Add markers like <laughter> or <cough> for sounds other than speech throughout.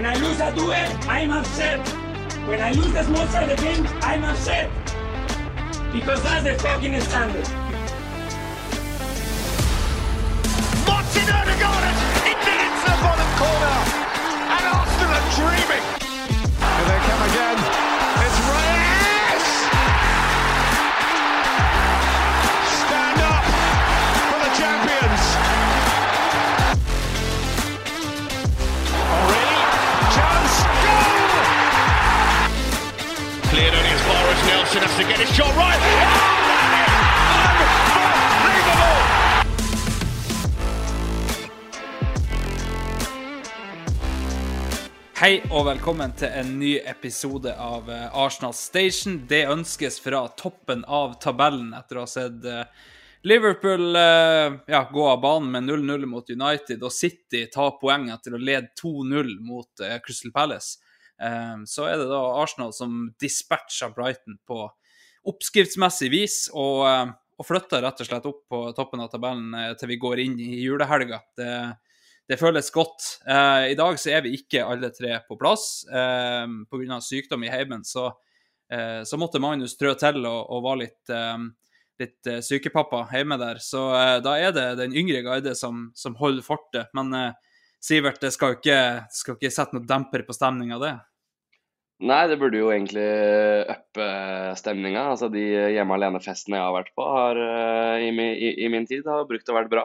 When I lose a duel, I'm upset. When I lose the small side game, I'm upset. Because that's the fucking standard. Martin Odegaard into into the bottom corner. And Arsenal are dreaming. As Nelson has to get his shot right. Oh! Hei og velkommen til en ny episode av eh, Arsenal Station. Det ønskes fra toppen av tabellen etter å ha sett eh, Liverpool eh, ja, gå av banen med 0-0 mot United og City ta poeng etter å lede 2-0 mot Crystal Palace. Eh, så er det da Arsenal som dispatcher Brighton på oppskriftsmessig vis og, eh, og flytter rett og slett opp på toppen av tabellen eh, til vi går inn i julehelga. Det det føles godt. Eh, I dag så er vi ikke alle tre på plass. Eh, Pga. sykdom i heimen så, eh, så måtte Magnus trø til og, og var litt, eh, litt sykepappa hjemme der. Så da er det den yngre guide som, som holder fortet. Men Sivert, det skal jo ikke, skal ikke sette noe demper på stemninga, det? Nei, det burde jo egentlig uppe stemninga. Altså, de hjemme alene-festene jeg har vært på har, eh, i, i, i min tid, har brukt å være bra.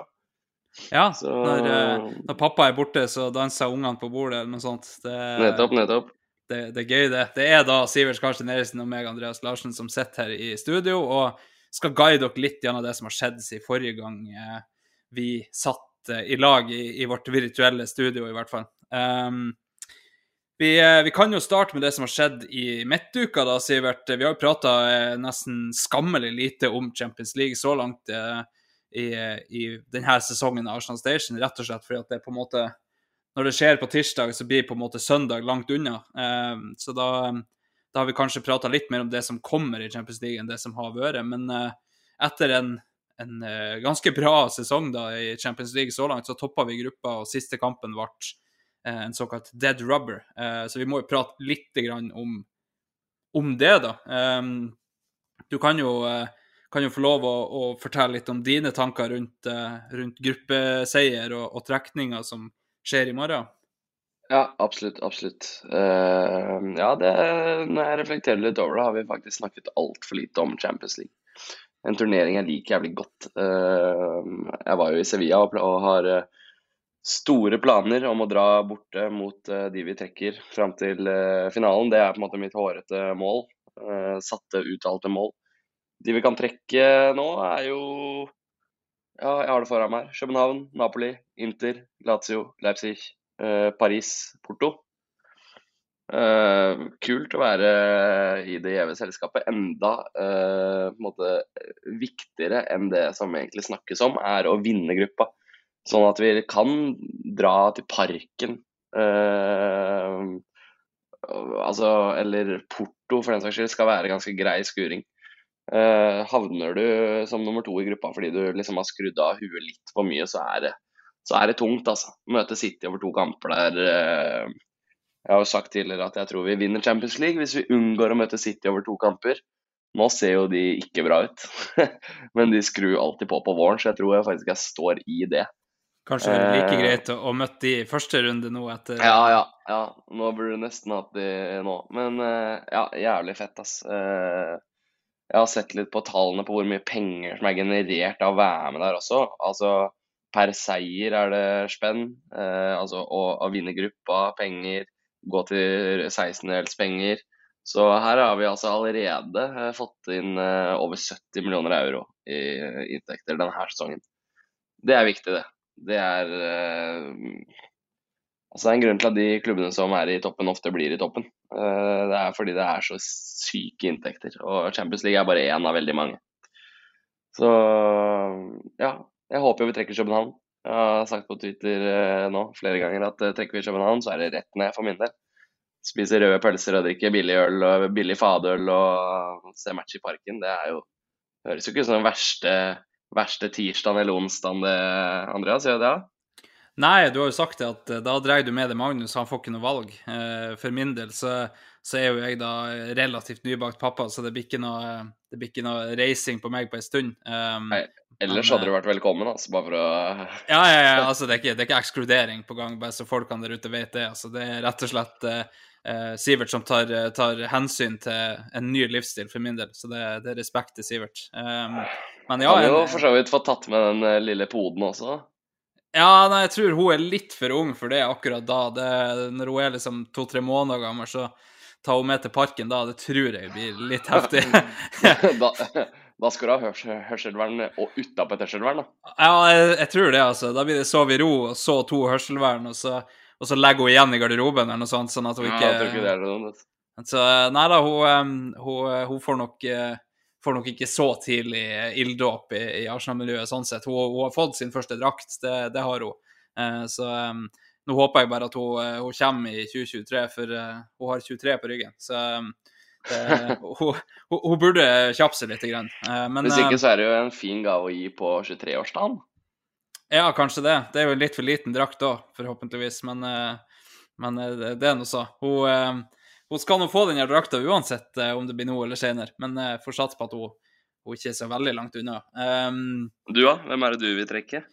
Ja, Så- når, eh, når pappa er borte, så danser ungene på bordet eller noe sånt. Det, Nettopp, nettopp. det, det er gøy, det. Det er da Sivert Karsten Eriksen og meg, Andreas Larsen, som sitter her i studio og skal guide dere litt gjennom det som har skjedd siden forrige gang eh, vi satt i lag i, i vårt virtuelle studio, i hvert fall. Um, vi, eh, vi kan jo starte med det som har skjedd i midtuka, da, Sivert. Vi har jo prata eh, nesten skammelig lite om Champions League så langt eh, i, i denne sesongen av Arsenal Station, rett og slett fordi at det på en måte når det skjer på tirsdag, så blir på en måte søndag langt unna. Eh, så da, da har vi kanskje prata litt mer om det som kommer i Champions League, enn det som har vært. Men eh, etter en, en eh, ganske bra sesong da i Champions League så langt, så toppa vi gruppa, og siste kampen ble en såkalt dead rubber. Eh, så vi må jo prate litt om, om det, da. Eh, du kan jo, eh, kan jo få lov å, å fortelle litt om dine tanker rundt, eh, rundt gruppeseier og, og trekninger som skjer i morgen. Ja, absolutt, absolutt. Uh, ja, det, når jeg reflekterer litt over det, har vi faktisk snakket altfor lite om Champions League. En turnering jeg liker jævlig godt. Uh, jeg var jo i Sevilla og, har eh, store planer om å dra borte mot eh, de vi trekker fram til eh, finalen. Det er på en måte mitt hårete mål. eh, satte, uttalte mål. De vi kan trekke nå, er jo Ja, jeg har det foran meg. København, Napoli, Inter, Lazio, Leipzig, Paris, Porto. Kult å være i det gjeve selskapet. Enda en måte, viktigere enn det som egentlig snakkes om, er å vinne gruppa. Sånn at vi kan dra til parken. Uh, altså, eller Porto for den saks skyld, skal være ganske grei skuring. Uh, havner du som nummer to i gruppa fordi du liksom har skrudd av huet litt for mye, så er det, så er det tungt, altså. Møte City over to kamper der uh, Jeg har jo sagt tidligere at jeg tror vi vinner Champions League hvis vi unngår å møte City over to kamper. Nå ser jo de ikke bra ut, <laughs> men de skrur alltid på på våren, så jeg tror jeg faktisk jeg står i det. Kanskje det er like Eh. greit å, møte de i første runde nå etter Ja, ja, ja. Nå burde du nesten hatt de nå. Men eh, ja, jævlig fett, ass. Eh, jeg har sett litt på tallene på hvor mye penger som er generert av å være med der også. Altså per seier er det spenn. Altså å, å vinne gruppa, penger, gå til 16-delspenger. Så her har vi altså allerede fått inn over 70 millioner euro i inntekter denne sesongen. Det er viktig, det. Det er eh, Altså, en grunn til at de klubbene som er i toppen, ofte blir i toppen. Eh, Det er fordi det er så syke inntekter. Og Champions League er bare én av veldig mange. Så ja, jeg håper jo vi trekker København. Jeg har sagt på Twitter eh, nå flere ganger at trekker vi København, så er det rett ned for min del. Spise røde pølser og drikke billig øl og billig fadøl og se match i parken. Det er jo Høres jo ikke ut som den verste, verste tirsdagen eller onsdagen det, Andreas, gjør det? Nei, du har jo sagt det at eh, da dreier du med deg Magnus, han får ikke noe valg. Eh, For min del så, så er jo jeg da relativt nybakt pappa, så det blir ikke noe, det blir ikke noe reising på meg på en stund. Um, Nei. Ellers Men, hadde du vært velkommen, altså, bare for å <laughs> Ja, ja, ja, altså det er, ikke, det er ikke ekskludering på gang, bare så folkene der ute vet det. Altså, det er rett og slett eh, Sivert som tar, tar hensyn til en ny livsstil for min del, så det, det er respekt til Sivert. Um, men ja, Kan jo for så vidt få tatt med den eh, lille poden også. Ja, nei, jeg tror hun er litt for ung for det akkurat da. Det, når hun er liksom to-tre måneder gammel, så tar hun med til parken da. Det tror jeg blir litt heftig. <laughs> da, da skal du ha hørs hørselvern og utapå et hørselvern, da. ja, jeg, jeg tror det, altså. Da blir det sov i ro, og så to hørselvern, og så, og så legger hun igjen i garderoben eller noe sånt, sånn at hun Ja, ikke tror ikke det dumt. Så nei da, hun, hun, hun får, nok, eh, får nok ikke så tidlig ilddåp i, i Arsenal-miljøet, sånn sett. Hun, hun har fått sin første drakt, det, det har hun. Eh, så nå håper jeg bare at hun, eh, hun kommer i 2023, for eh, hun har 23 på ryggen. Så det, <laughs> hun, hun, burde kjappe seg litt. Grann. Eh, men Hvis ikke eh, så er det jo en fin gave å gi på 23-årsdagen. Ja, kanskje det. Det er jo en litt for liten drakt òg, forhåpentligvis. Men, eh, men eh, det- er nå så. Hun, eh, hun skal nå få den drakta uansett om det blir nå eller senere. Men jeg får satse på at hun, hun ikke er så veldig langt unna. Um, Du, da? Hvem er det du vil trekke?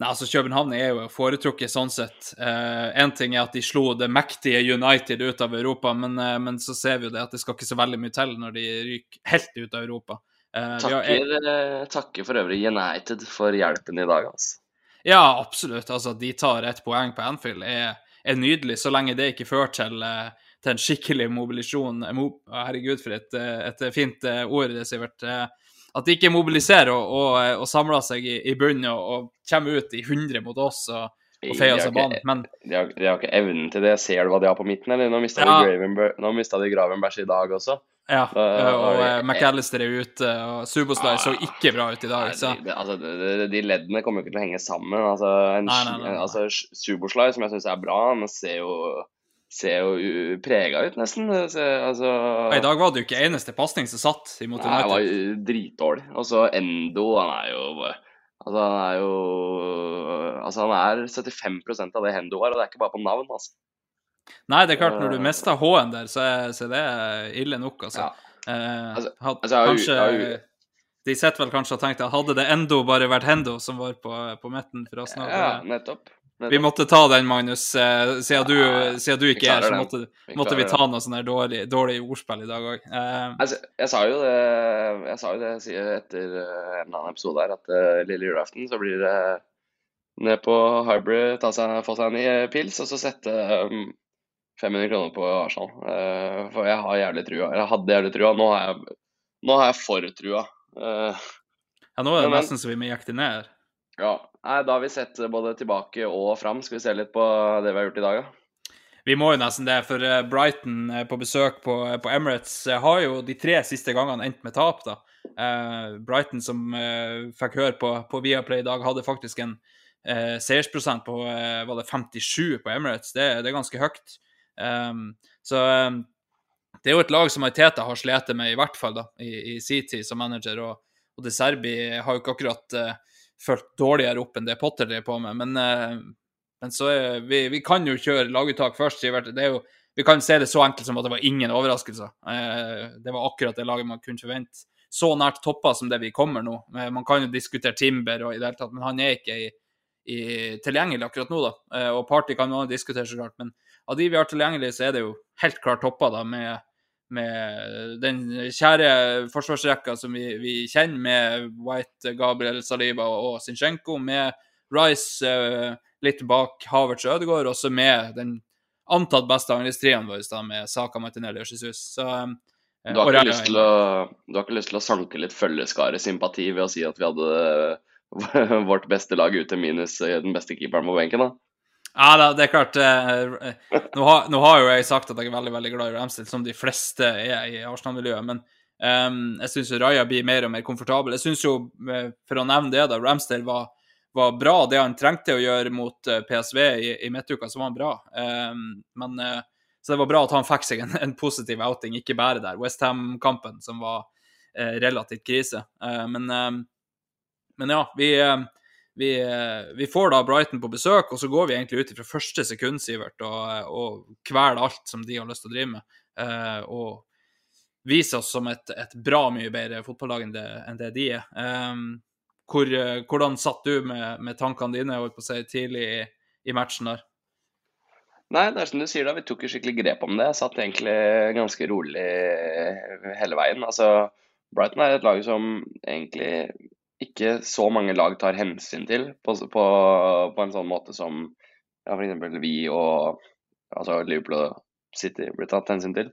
Nei, altså København er jo foretrukket sånn sett. Én ting er at de slo det mektige United ut av Europa, men, uh, men så ser vi jo det at det skal ikke så veldig mye til når de ryker helt ut av Europa. Eh, vi har- Takker, eh, takker for øvrig United for hjelpen i dag, altså. Ja, absolutt. Altså, de tar ett poeng på Anfield, er, er nydelig, så lenge det ikke fører til, eh, til en skikkelig mobilisasjon. Eh, Mo herregud, for et, et fint ord, det, Sivert. At de ikke mobiliserer og, og, og samler seg i, i bunnen og, og kommer ut i 100 mot oss og, og oss ikke- banen. Men De har, de har ikke evnen til det. Ser du hva de har på midten, eller? Nå mista Ja. de, nå de Gravenbergs i dag også. Ja, Da- og da- eh, McAllister er ute, og Suboslai så ikke bra ut i dag. Så Nei, de, altså, de, de- de leddene kommer jo ikke til å henge sammen. Altså, en, Nei, nei, nei, altså Suboslai, som jeg syns er bra, han ser jo, ser jo prega ut, nesten. Så, altså, i dag var det jo ikke eneste pasning som satt imot Nei, han var dritdårlig. Og så Endo, han er jo Altså, han er jo Altså, han er 75% av det Hendo var, og det er ikke bare på navn, altså. Nei, det er klart, når du mister H-en der, så er, så er det ille nok, altså. Ja. Eh, Altså- altså, kanskje jeg jeg, jeg, De sitter vel kanskje og tenkte at hadde det endo bare vært Hendo som var på, på midten for oss nå Ja, nettopp. nettopp. Vi måtte ta den, Magnus. eh, Siden du, siden du ikke er her, så måtte, Vi måtte vi ta noe sånn her dårlig, dårlig ordspill i dag òg. Altså, jeg sa jo det Jeg sa jo det etter eh, en eller annen episode her, at uh, lille julaften så blir det ned på Hybrid, ta seg, få seg en eh, pils, og så sette um, 500 kroner på Arsenal. Uh, for jeg har jævlig trua. Jeg hadde jævlig trua. Nå har jeg, nå har jeg for trua. Uh, ja, nå er det Men, nesten så vi må jakte det ned ja. Nei, da har vi sett både tilbake og fram. Skal vi se litt på det vi har gjort i dag, da? Vi må jo nesten det, for eh, Brighton på besøk på, på Emirates har jo de tre siste gangene endt med tap, da. Uh, Brighton, som fikk høre på, på Viaplay i dag, hadde faktisk en seiersprosent på var det 57 på Emirates. Det, det er ganske høyt. Um, så um, det er jo et lag som Ariteta har slitt med, i hvert fall da, i, i sin tid som manager. Og, og De Serbi har jo ikke akkurat uh, fulgt dårligere opp enn det Potter driver på med. Men, uh, men så er, vi, vi kan jo kjøre laguttak først. Det er jo, vi kan se det så enkelt som at det var ingen overraskelser. Uh, det var akkurat det laget man kunne forvente. Så nært toppa som det vi kommer nå. Man kan jo diskutere Timber, og i det hele tatt, men han er ikke i, i, tilgjengelig akkurat nå. da. Og Party kan man diskutere, så klart. Men av de vi har tilgjengelig, så er det jo helt klart toppa da, med, med den kjære forsvarsrekka som vi, vi kjenner, med White, Gabriel Saliba og, Zinchenko, med Rice eh, litt bak Havertz og Ødegaard, også med den antatt beste angrepstrioen vår, da, med Saka, Martinelli og Jesus. Så, eh, Du har, ikke lyst til å, du har ikke lyst til å sanke litt følgeskare sympati ved å si at vi hadde <laughs> vårt beste lag ute minus eh, den beste keeperen på benken, da? Ja da, det er klart. Eh, eh, nå, har, nå, har, jo jeg sagt at jeg er veldig veldig glad i Ramsdale, som de fleste er i Arsenal-miljøet. Men um, jeg syns Raja blir mer og mer komfortabel. Jeg syns jo, eh, for å nevne det, da, Ramsdale var, var, bra. Det han trengte å gjøre mot PSV i, i midtuka, så var han bra. Um, men, uh, så det var bra at han fikk seg en, en positiv outing, ikke bare der. Westham-kampen, som var uh, relativt krise. Uh, men, men ja, vi vi, eh, vi, får da Brighton på besøk, og så går vi egentlig ut fra første sekund, Sivert, og, og kveler alt som de har lyst til å drive med. Eh, og viser oss som et, et, bra mye bedre fotballag enn enn det de er. Eh, hvor, hvordan satt du med, med tankene dine si, tidlig i, i, matchen der? Nei, det er som du sier, da, vi tok jo skikkelig grep om det. Jeg satt egentlig ganske rolig hele veien. Altså, Brighton er et lag som egentlig ikke så mange lag tar hensyn til på, på, på en sånn måte som ja, f.eks. vi og altså Liverpool og City blir tatt hensyn til.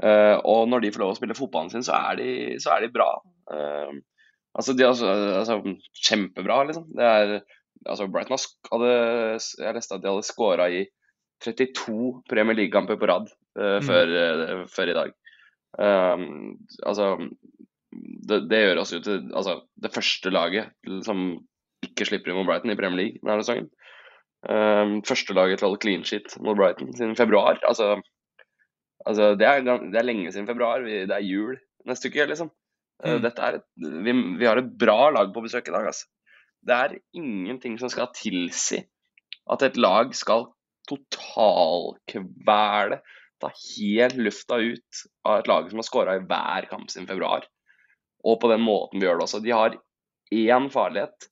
Uh, og når de får lov å spille fotballen sin, så er de, så er de bra. Uh, altså, de er altså, altså, kjempebra, liksom. Det er, altså, Brighton hadde Jeg leste at de hadde skåra i 32 Premier League-kamper på rad uh, mm. før, før, i dag. altså det, det, gjør oss jo til altså, det første laget som ikke slipper inn mot Brighton i Premier League denne sesongen. Um, første laget til å holde clean shit mot Brighton siden februar. Altså, altså det, er, det, er, lenge siden februar. Vi, det er jul neste uke, liksom. Uh, dette er et, vi, vi, har et bra lag på besøk i dag, altså. Det er ingenting som skal tilsi at et lag skal totalkvele, ta helt lufta ut av et lag som har skåra i hver kamp siden februar og på den måten vi gjør det også. De har én farlighet,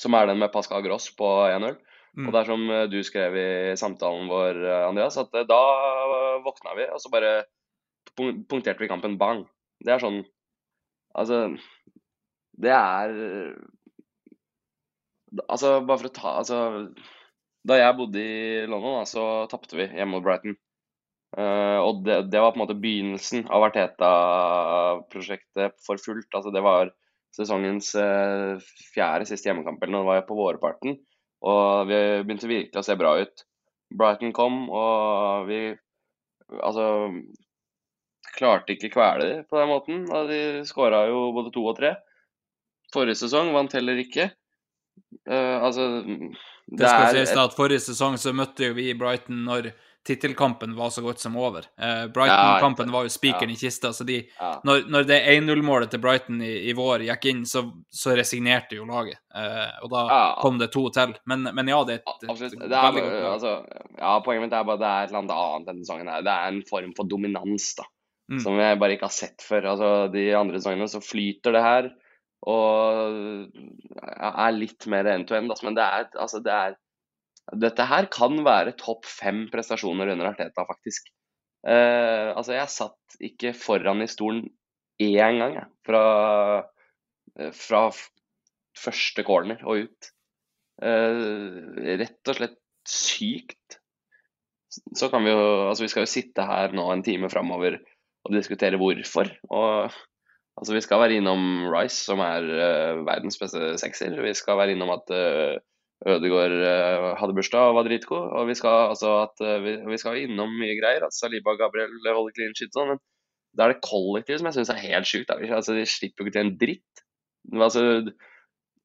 som er den med Pascal Gross på 1-0. Mm. Og det er som eh, du skrev i samtalen vår, eh, Andreas, at eh, da våkna vi, og så bare punkterte vi kampen bang. Det er sånn Altså, det er Altså, bare for å ta Altså, da jeg bodde i London, da, så tapte vi hjemme mot Brighton. Uh, og det, det, var på en måte begynnelsen av Arteta-prosjektet for fullt. Altså, det var sesongens uh, fjerde siste hjemmekamp, eller noe, var jeg på vårparten. Og vi begynte virkelig å se bra ut. Brighton kom, og vi altså klarte ikke kvele dem på den måten. Og de skåra jo både to og tre. Forrige sesong vant heller ikke. Uh, altså Det, det skal sies at forrige sesong så møtte jo vi Brighton når tittelkampen var så godt som over. Eh, Brighton-kampen var jo spikeren ja. i kista, så de, ja. når, når, det 1-0-målet til Brighton i, i, vår gikk inn, så, så resignerte jo laget. Eh, og da ja. kom det to til. Men, men ja, det er et, et, det er, veldig godt lag. Altså, ja, poenget mitt er bare at det er et eller annet annet sesongen. her. Det er en form for dominans da, mm. som jeg bare ikke har sett før. Altså, de andre sesongene så flyter det her. Og er litt mer end-to-end, -end, men det er, altså, det er dette her kan være topp fem prestasjoner under Arteta, faktisk. Eh, altså, jeg satt ikke foran i stolen én gang, jeg. Fra, uh, fra første corner og ut. Eh, rett og slett sykt. Så kan vi jo Altså, vi skal jo sitte her nå en time framover og diskutere hvorfor. Og altså, vi skal være innom Rice, som er verdens beste sekser. Vi skal være innom at Ødegaard uh, hadde bursdag og var dritgod. Og vi skal, altså, at, uh, vi, vi, skal innom mye greier. At Saliba Gabriel holder clean shit sånn. Men det er det kollektivet som jeg syns er helt sjukt. Altså, de slipper jo ikke til en dritt. Altså,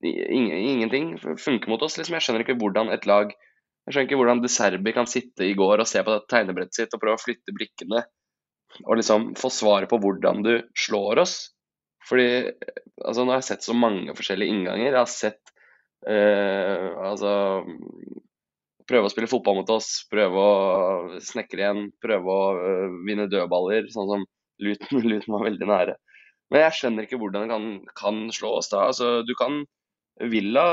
ingen, ingenting funker mot oss. Liksom. Jeg skjønner ikke hvordan et lag Jeg skjønner ikke hvordan De Serbi kan sitte i går og se på tegnebrettet sitt og prøve å flytte blikkene og liksom få svaret på hvordan du slår oss. Fordi altså, Nå har jeg sett så mange forskjellige innganger. Jeg har sett Eh, altså Prøve å spille fotball mot oss, prøve å snekre igjen, prøve å uh, vinne dødballer, sånn som Luton, <laughs> Luton var veldig nære. Men jeg skjønner ikke hvordan det kan, kan slå oss da. Altså, du kan Villa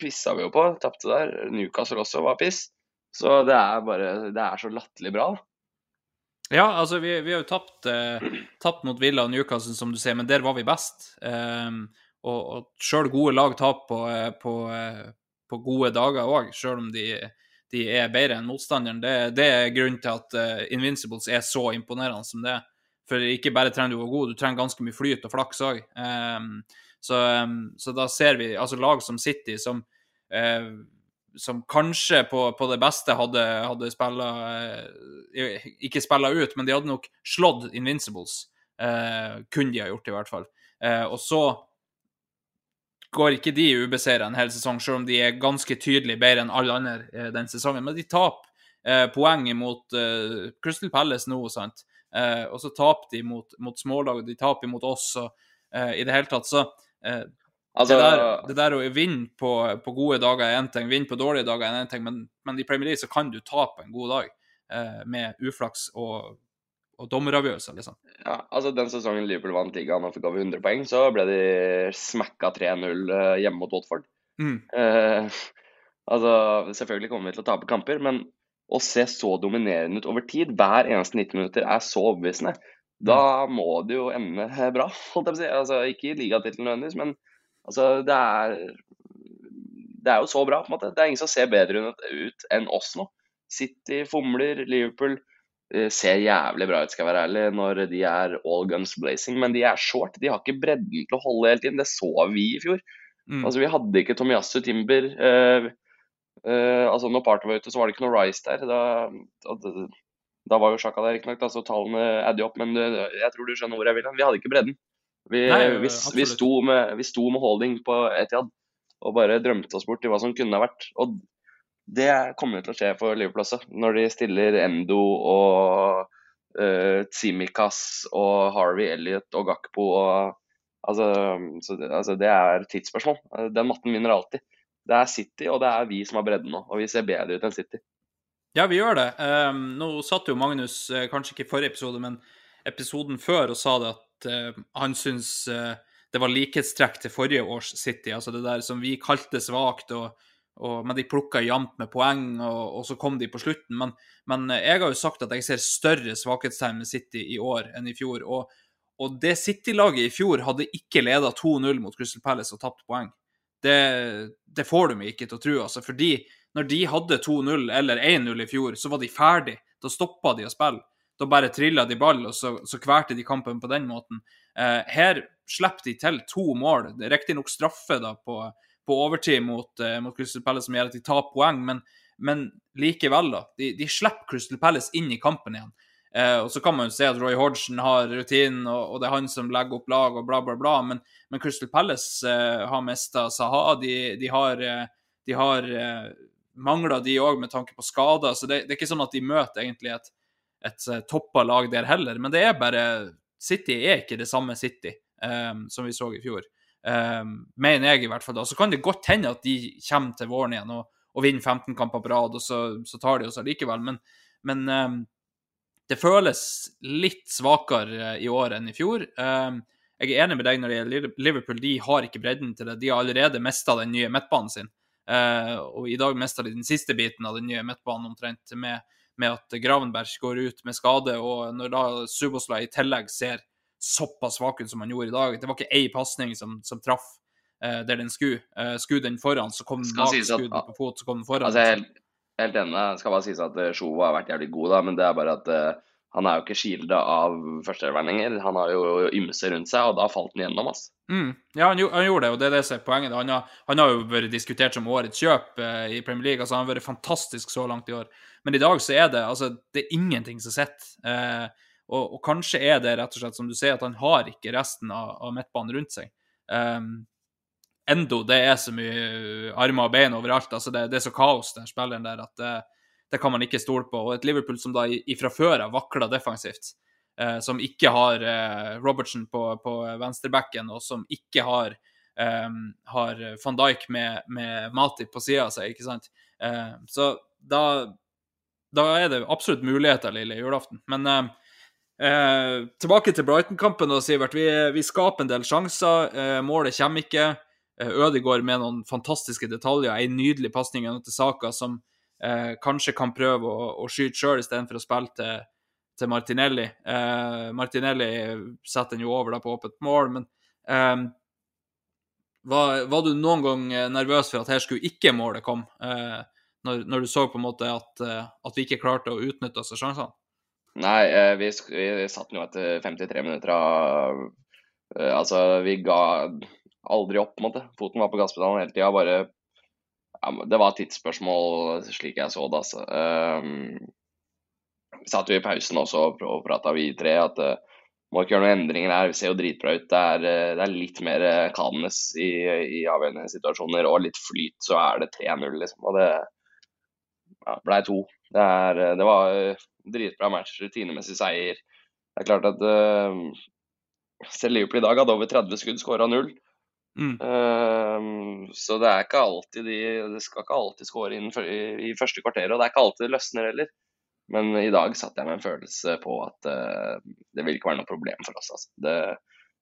pissa vi jo på, tapte der. Newcastle også var piss. Så det er bare Det er så latterlig bra. Ja, altså vi, vi har jo tapt, eh, tapt, mot Villa og Newcastle, som du sier, men der var vi best. Um, og, og sjøl gode lag taper på, eh, på, eh, på, gode dager òg, sjøl om de, de, er bedre enn motstanderen. Det, det, er grunnen til at uh, Invincibles er så imponerende som det er. For ikke bare trenger du å være god, du trenger ganske mye flyt og flaks òg. Um, så, um, så, da ser vi altså lag som City, som uh, som kanskje på, på det beste hadde, hadde spilla Ikke spilla ut, men de hadde nok slått Invincibles. Kunne de ha gjort, i hvert fall. Og så går ikke de ubeseira en hel sesong, selv om de er ganske tydelig bedre enn alle andre eh, den sesongen. Men de taper eh, poeng mot eh, Crystal Palace nå, sant. Eh, og så taper de mot, mot smålag, og de taper mot oss. og i det hele tatt, så Altså, det, der, det der å vinne på, på gode dager er én ting, vinne på dårlige dager er én ting, men, men i Premier League så kan du tape en god dag med uflaks og, og dommeravgjørelser, liksom. ja, altså Den sesongen Liverpool vant ligaen og fikk over 100 poeng, så ble de smekka 3-0 eh, hjemme mot Watford. Mm. Eh, <laughs> altså, Selvfølgelig kommer vi til å tape kamper, men å se så dominerende ut over tid, hver eneste 90 minutter, er så overbevisende. Da må det jo ende bra, holdt jeg på å si. Altså, ikke i ligatittelen nødvendigvis, men altså, det er Det er jo så bra, på en måte. Det er ingen som ser bedre ut enn oss nå. City fomler, Liverpool eh, ser jævlig bra ut, skal jeg være ærlig, når de er all guns blazing. Men de er short. De har ikke bredden til å holde hele tiden. Det så vi i fjor. Mm. Altså, Vi hadde ikke Tomiyasu Timber. eh, eh, altså Når Parter var ute, så var det ikke noe Rice der. Da, da, da var jo sjakka der, riktignok, så tallene adder opp. Men eh, jeg tror du skjønner hvor jeg vil hen. Vi hadde ikke bredden. Vi, Nei, vi, vi, sto med, vi sto med holding på Etiad og bare drømte oss bort til hva som kunne ha vært. Og det kommer til å skje for Liverpool også, når de stiller Endo og uh, Tsimikas og Harvey Elliot og Gakpo og altså, så altså, det er tidsspørsmål. Den matten vinner alltid. Det er City, og det er vi som har bredden nå. Og vi ser bedre ut enn City. Ja, vi gjør det. Um, nå satt jo Magnus, eh, kanskje ikke i forrige episode, men episoden før, og sa det at uh, han syns uh, det var likhetstrekk til forrige års City. Altså det der som vi kalte svakt, og, og, men de plukka jevnt med poeng, og, og så kom de på slutten. Men, men jeg har jo sagt at jeg ser større svakhetstegn med City i år enn i fjor. Og, og det City-laget i fjor hadde ikke leda 2-0 mot Crystal Palace og tapt poeng. Det, det får du meg ikke til å tro, altså. Fordi når de hadde 2-0 eller 1-0 i fjor, så var de ferdig. Da stoppa de å spille. Da bare trilla de ball, og så, så kvalte de kampen på den måten. Eh, her slipper de til to mål. Riktignok straffe da på, på overtid mot, eh, mot Crystal Palace som gjør at de tar poeng, men, men likevel, da. De, de slipper Crystal Palace inn i kampen igjen. Eh, og så kan man jo se at Roy Hodgson har rutinen, og, og det er han som legger opp lag og bla, bla, bla. Men, men Crystal Palace eh, har mista Saha. De, de har, eh, de har eh, mangla de òg med tanke på skader. Så det, det er ikke sånn at de møter egentlig et, et toppa lag der heller. Men det er bare City er ikke det samme City eh, som vi så i fjor. Eh, mener jeg, i hvert fall. da. Så kan det godt hende at de kommer til våren igjen og, og vinner 15 kamper på rad, og så, så tar de oss allikevel. Men, men um, det føles litt svakere i år enn i fjor. Um, jeg er enig med deg når det gjelder Liverpool. De har ikke bredden til det. De har allerede mista den nye midtbanen sin. Uh, og i dag mista de den siste biten av den nye midtbanen omtrent, med, med at Gravenberg går ut med skade. Og når da Subosla i tillegg ser såpass svak ut som han gjorde i dag Det var ikke én pasning som, som traff eh, der den skulle. Eh, skulle den foran, så kom den bak. Skulle den på fot, så kom den foran. Altså, jeg er helt, helt enig. Skal bare sies at eh, har vært jævlig god, da, men det er bare at eh, han er jo ikke skilda av førsteelveren. Han har jo ymse rundt seg, og da falt han gjennom. ass. Mm. Ja, han, han gjorde det, og det er det som er poenget. Han har, han har jo vært diskutert som årets kjøp eh, i Premier League. altså Han har vært fantastisk så langt i år. Men i dag så er det altså, det er ingenting som sitter. Eh, og, og kanskje er det rett og slett som du sier, at han har ikke resten av, av midtbanen rundt seg. Um, Endo, det er så mye armer og bein overalt. altså Det, det er så kaos, den spilleren der, at det, det kan man ikke stole på. Og et Liverpool som da ifra før av vakler defensivt, eh, som ikke har eh, Robertsen på, på venstrebacken, og som ikke har, eh, har van Dijk med, med Matip på sida av seg, ikke sant. Eh, så da, da er det absolutt muligheter lille julaften. Men eh, tilbake til Brighton-kampen, og Sivert. Vi, vi skaper en del sjanser. Eh, målet kommer ikke. Eh, Ødegaard med noen fantastiske detaljer. En nydelig pasning til Saka som eh, kanskje kan prøve å, å skyte sjøl istedenfor å spille til, til Martinelli. Eh, Martinelli setter den jo over da på åpent mål, men eh, var, var du noen gang nervøs for at her skulle ikke målet komme? Når, når du så på en måte at, at vi ikke klarte å utnytte oss av sjansene? Nei, eh, vi, vi satt nå etter 53 minutter av eh, Altså, vi ga aldri opp, på en måte. Foten var på gasspedalen hele tida. Bare ja, det var et tidsspørsmål, slik jeg så det. altså. Um, vi satt jo i pausen også og pr- og prata, vi tre, at uh, må ikke gjøre noen endringer her. Vi ser jo dritbra ut. Det er, det er litt mer kanes i, i avgjørende situasjoner, og litt flyt, så er det 3-0, liksom. Og det ja, blei to. Det, er, eh, det var uh, dritbra match, rutinemessig seier. Det er klart at uh, selv Liverpool i dag hadde over 30 skudd, skåra null. Mm. Uh, så det er ikke alltid de de skal ikke alltid skåre i, i første kvarteret, og det er ikke alltid det løsner heller. Men i dag satt jeg med en følelse på at uh, det vil ikke være noe problem for oss. Altså. Det,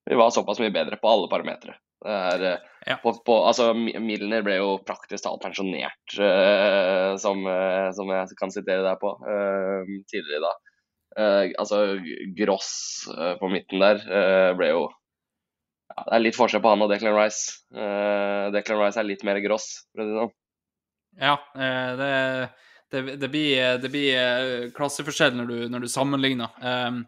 vi var såpass mye bedre på alle parametere. Er, eh, Ja. altså, Milner ble jo praktisk talt pensjonert, uh, som, uh, som jeg kan sitere deg på, uh, tidligere i dag. Altså, Gross på midten der ble jo ja, Det er litt forskjell på han og Declan Rice. Declan Rice er litt mer gross, for å si det sånn. Ja, det, det, det, blir, det blir klasseforskjell når du, når du sammenligner. Um,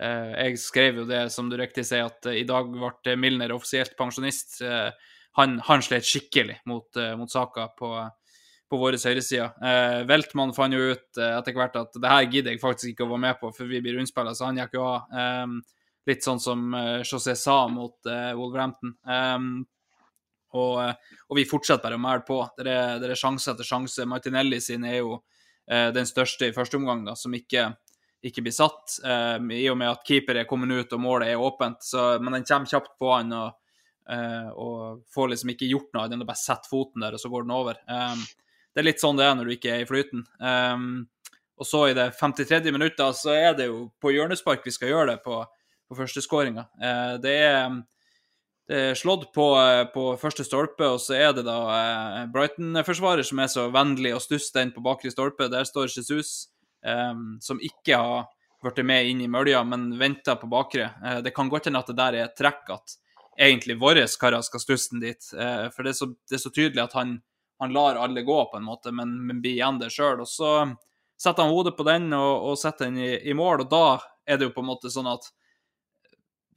jeg skrev jo det, som du riktig sier, at eh, i dag ble Milner offisielt pensjonist. Eh, han, han slet skikkelig mot, eh, mot saka på, på våre høyreside. Eh, Veltmann fant jo ut eh, etter hvert at det her gidder jeg faktisk ikke å være med på, for vi blir rundspilla, så han gikk jo av. Litt sånn som eh, José sa mot eh, Wolverhampton. Og, eh, og vi fortsetter bare å mæle på. Det er, det er sjanse etter sjanse. Martinelli sin er jo eh, den største i første omgang, da, som ikke, ikke blir satt. um, I og med at keeper er kommet ut og målet er åpent. Så, men den kommer kjapt på han og, uh, og får liksom ikke gjort noe. Den bare setter foten der, og så går den over. Um, det er litt sånn det er når du ikke er i flyten. Um, og så i det 53. minuttet så er det jo på hjørnespark vi skal gjøre det på, på førsteskåringa. Uh, det er det er slått på, eh, på første stolpe, og så er det da eh, Brighton-forsvarer som er så vennlig å stusse den på bakre stolpe. Der står Jesus, eh, som ikke har blitt med inn i mølja, men venter på bakre. Eh, det kan godt hende at det der er et trekk at egentlig våre karer skal stusse den dit. Eh, for det er, så, det er så tydelig at han, han lar alle gå, på en måte, men, men blir igjen det sjøl. Og så setter han hodet på den og, og setter den i, i mål, og da er det jo på en måte sånn at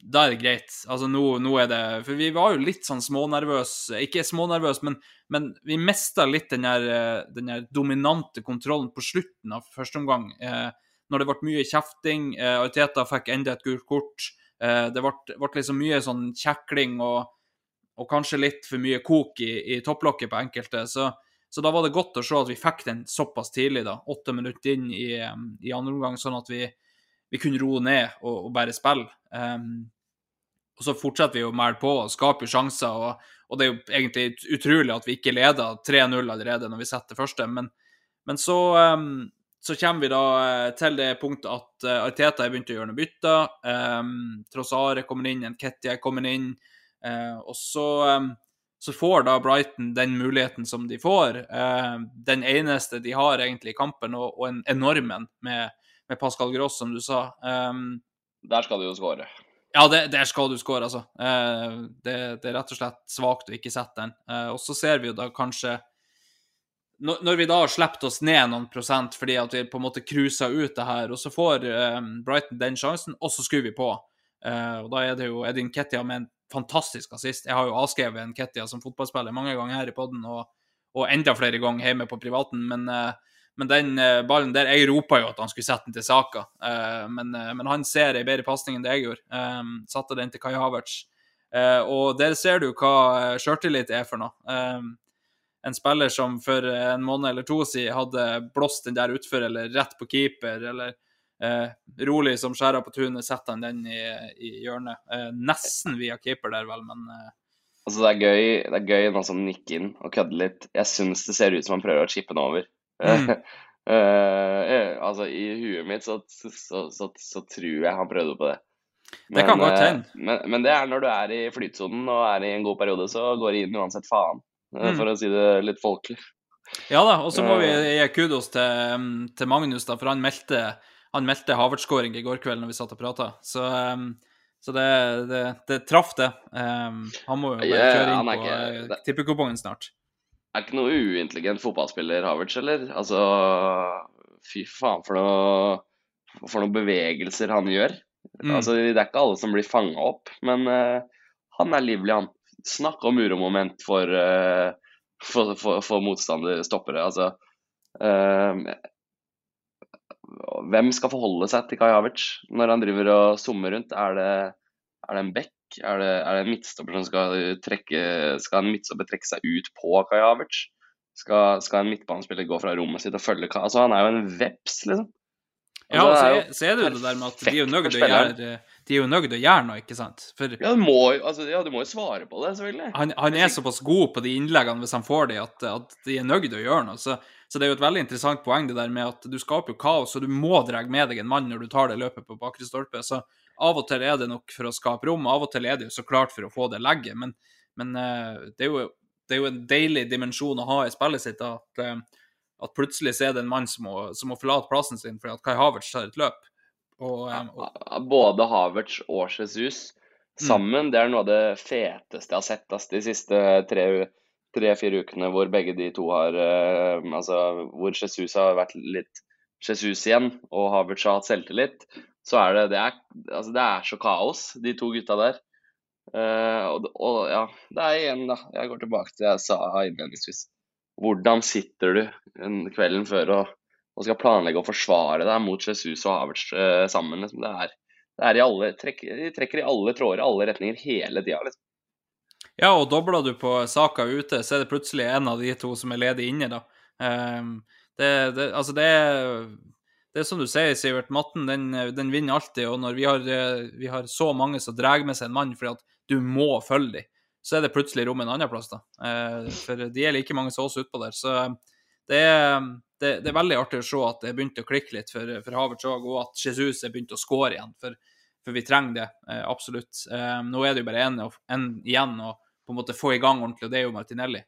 da er det greit. Altså, nå, nå er det For vi var jo litt sånn smånervøse. Ikke smånervøse, men, men vi mista litt den der, eh, den der dominante kontrollen på slutten av første omgang. Eh, når det ble mye kjefting. Eh, Arteta fikk enda et gult kort. Eh, det ble, ble liksom mye sånn kjekling og, og kanskje litt for mye kok i, i topplokket på enkelte. Så, så da var det godt å se at vi fikk den såpass tidlig, da, åtte minutter inn i, eh, i andre omgang, sånn at vi, vi kunne roe ned og, og bare spille. Um, og så fortsetter vi å melde på og skaper sjanser. Og, og, det er jo egentlig utrolig at vi ikke leder 3-0 allerede når vi setter første. Men, men så, um, så, kommer vi da eh, til det punktet at uh, Arteta har begynt å gjøre noen bytter. Um, Trossare kommer inn, Nketia kommer inn. Uh, og så, um, så, får da Brighton den muligheten som de får. Uh, den eneste de har egentlig i kampen, og, og en enorm en med, med Pascal Gross, som du sa. Um, Der skal du jo skåre. ja, det, der skal du score, altså. Uh, det, det, er rett og slett svakt å ikke sette den. Uh, og så ser vi jo da kanskje når, når vi da har sluppet oss ned noen prosent fordi at vi på en måte cruisa ut det her, og så får eh, Brighton den sjansen, og så skrur vi på. Uh, og da er det jo Edin Kettia med en fantastisk assist. Jeg har jo avskrevet en Kettia som fotballspiller mange ganger her i poden, og, og, enda flere ganger hjemme på privaten, men eh, men den uh, ballen der Jeg ropa jo at han skulle sette den til Saka, uh, men, uh, men, han ser ei bedre pasning enn det jeg gjorde. Satte den til Kai Havertz. og der ser du hva sjøltillit er for noe. En spiller som for en måned eller to siden hadde blåst den der utfor, eller rett på keeper, eller rolig som skjæra på tunet, setter han den i, i hjørnet. nesten via keeper der, vel, men Altså, det er gøy, det er gøy nå som nikker inn og kødder litt. Jeg syns det ser ut som han prøver å chippe den over. Mm. uh, <laughs> altså, I huet mitt så, så, så, så, tror jeg han prøvde på det. Men, det kan godt hende. Uh, men, men, det er når du er i flytsonen og er i en god periode, så går det inn uansett faen. Uh, mm. For å si det litt folkelig. Ja da, og så må vi gi kudos til, til, Magnus, da, for han meldte, han meldte Havertz-skåring i går kveld når vi satt og prata. Så, um, så det, det, det, traff, det. Um, han må jo bare kjøre inn yeah, på tippekupongen snart er ikke noe uintelligent fotballspiller, Havertz, eller? Altså, fy faen for noe for noen bevegelser han gjør. Mm. Altså, Det er ikke alle som blir fanga opp, men uh, han er livlig, han. Snakk om uromoment for, uh, for, for, for motstanderstoppere. Altså uh, Hvem skal forholde seg til Kai Havertz når han driver og summer rundt? Er det, er det en bekk? Er det, er det en midtstopper som skal trekke Skal en midtstopper trekke seg ut på Havertz? Skal, skal en midtbanespiller gå fra rommet sitt og følge Kai Altså, han er jo en veps, liksom. Ja, Altså, og så er så det jo det der med at de er jo til å gjøre de er jo nøyd å gjøre noe, ikke sant? For Ja, du må, altså, ja, du må jo svare på det, selvfølgelig. han, han er såpass god på de innleggene hvis han får de, at, at de er nøyd å gjøre noe. Så, så det er jo et veldig interessant poeng det der med at du skaper jo kaos, og du må dra med deg en mann når du tar det løpet på bakre stolpe. Så av og til er det nok for å skape rom, av og til er det jo så klart for å få det legget. Men, men eh, det, er jo, det er jo en deilig dimensjon å ha i spillet sitt at, eh, at plutselig så er det en mann som må, som må forlate plassen sin fordi at Kai Havertz tar et løp. Og, eh, og Både Havertz og Jesus sammen, det er noe av det feteste jeg har sett de siste tre- tre-fire ukene hvor begge de to har uh, Altså hvor Jesus har vært litt Jesus igjen, og Havertz har hatt selvtillit. Så er det Det er, altså, det er så kaos, de to gutta der. Uh, og, og ja, det er igjen, da. Jeg går tilbake til det jeg sa innledningsvis. Hvordan sitter du en kvelden før og, og skal planlegge å forsvare deg mot Jesus og Havertz uh, sammen? Liksom. Det er, det er i alle, trekker, de trekker i alle tråder, i alle retninger, hele tida. Liksom. Ja, og dobler du på saka ute, så er det plutselig en av de to som er ledig inne, da. Um, det, det, altså, det er det er som du sier, Sivert. Matten den, den vinner alltid. Og når vi har, eh, vi har så mange som drar med seg en mann fordi at du må følge dem, så er det plutselig rom en annen plass, da. Eh, for de er like mange som oss utpå der. Så det er, det, det er veldig artig å se at det begynte å klikke litt for, for Havertz òg, og at Jesus er begynt å score igjen. For, for vi trenger det, eh, absolutt. Eh, nå er det jo bare én igjen å på en måte få i gang ordentlig, og det er jo Martinelli.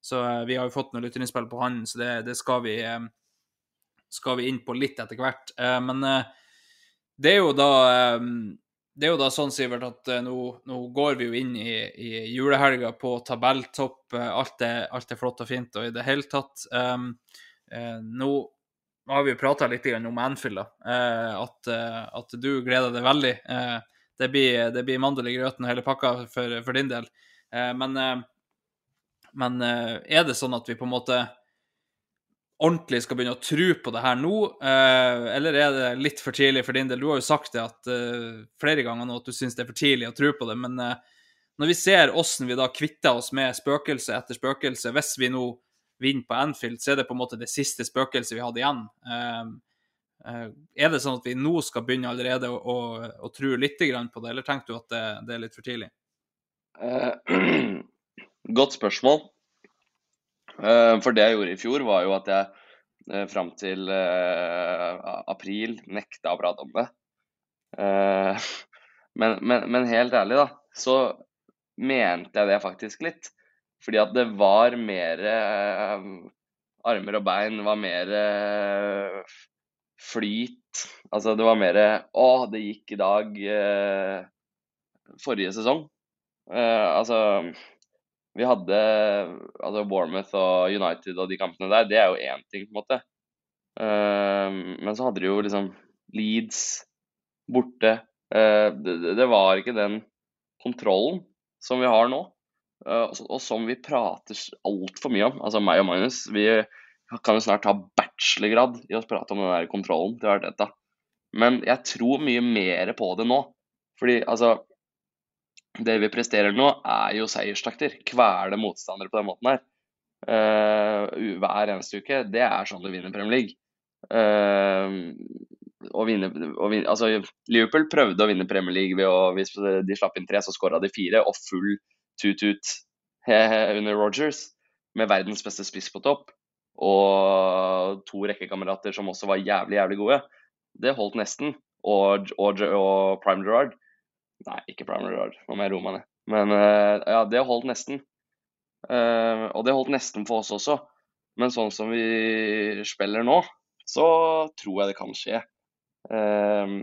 Så eh, vi har jo fått noen lytterinnspill på han, så det, det skal, vi, eh, skal vi inn på litt etter hvert. Eh, men eh, det er jo da eh, det er jo da sånn, Sivert, at nå, nå går vi jo inn i, i julehelga på tabelltopp. Alt er, alt er flott og fint og i det hele tatt. Um, eh, nå har vi jo prata litt om Anfield, da. At, at du gleder deg veldig. Det blir, blir mandel i grøten og hele pakka for, for din del. Men men er det sånn at vi på en måte ordentlig skal begynne å tro på det her nå, eh, eller er det litt for tidlig for din del? Du har jo sagt det at, eh, flere ganger nå at du syns det er for tidlig å tro på det, men eh, når vi ser hvordan vi da kvitter oss med spøkelse etter spøkelse, hvis vi nå vinner på Anfield, så er det på en måte det siste spøkelset vi hadde igjen. Er det sånn at vi nå skal begynne allerede å, å, å tro litt på det, eller tenker du at det, det er litt for tidlig? <clears throat> Godt spørsmål. Eh, for det jeg gjorde i fjor, var jo at jeg uh, fram til eh, april nekta å prate om det. Eh, <laughs> men, men, men helt ærlig, da, så mente jeg det faktisk litt. Fordi at det var mer eh, armer og bein, var mer eh, flyt. Altså det var mer Å, det gikk i dag. eh, forrige sesong. Eh, altså Vi hadde altså Bournemouth og United og de kampene der, det er jo én ting, på en måte. Eh, men så hadde de jo liksom Leeds borte. Eh, det, var ikke den kontrollen som vi har nå. eh, og som vi prater altfor mye om. Altså meg og Magnus. Vi kan jo snart ta bachelorgrad i å prate om den der kontrollen til Arteta. Men jeg tror mye mer på det nå. Fordi altså det vi presterer nå, er jo seierstakter. Kvele motstandere på den måten her. Uh, hver eneste uke. Det er sånn du vinner Premier League. Uh, å vinne, å vinne, altså, Liverpool prøvde å vinne Premier League ved å Hvis de slapp inn tre, så skåra de fire, og full tut-tut under Rogers. Med verdens beste spiss på topp. Og to rekkekamerater som også var jævlig, jævlig gode. Det holdt nesten. Og, og, og Prime Gerrard. Nei, ikke Primary Gerrard, nå må jeg roe meg ned. Men eh, ja, det holdt nesten. Eh, og det holdt nesten for oss også. Men sånn som vi spiller nå, så tror jeg det kan skje. Eh,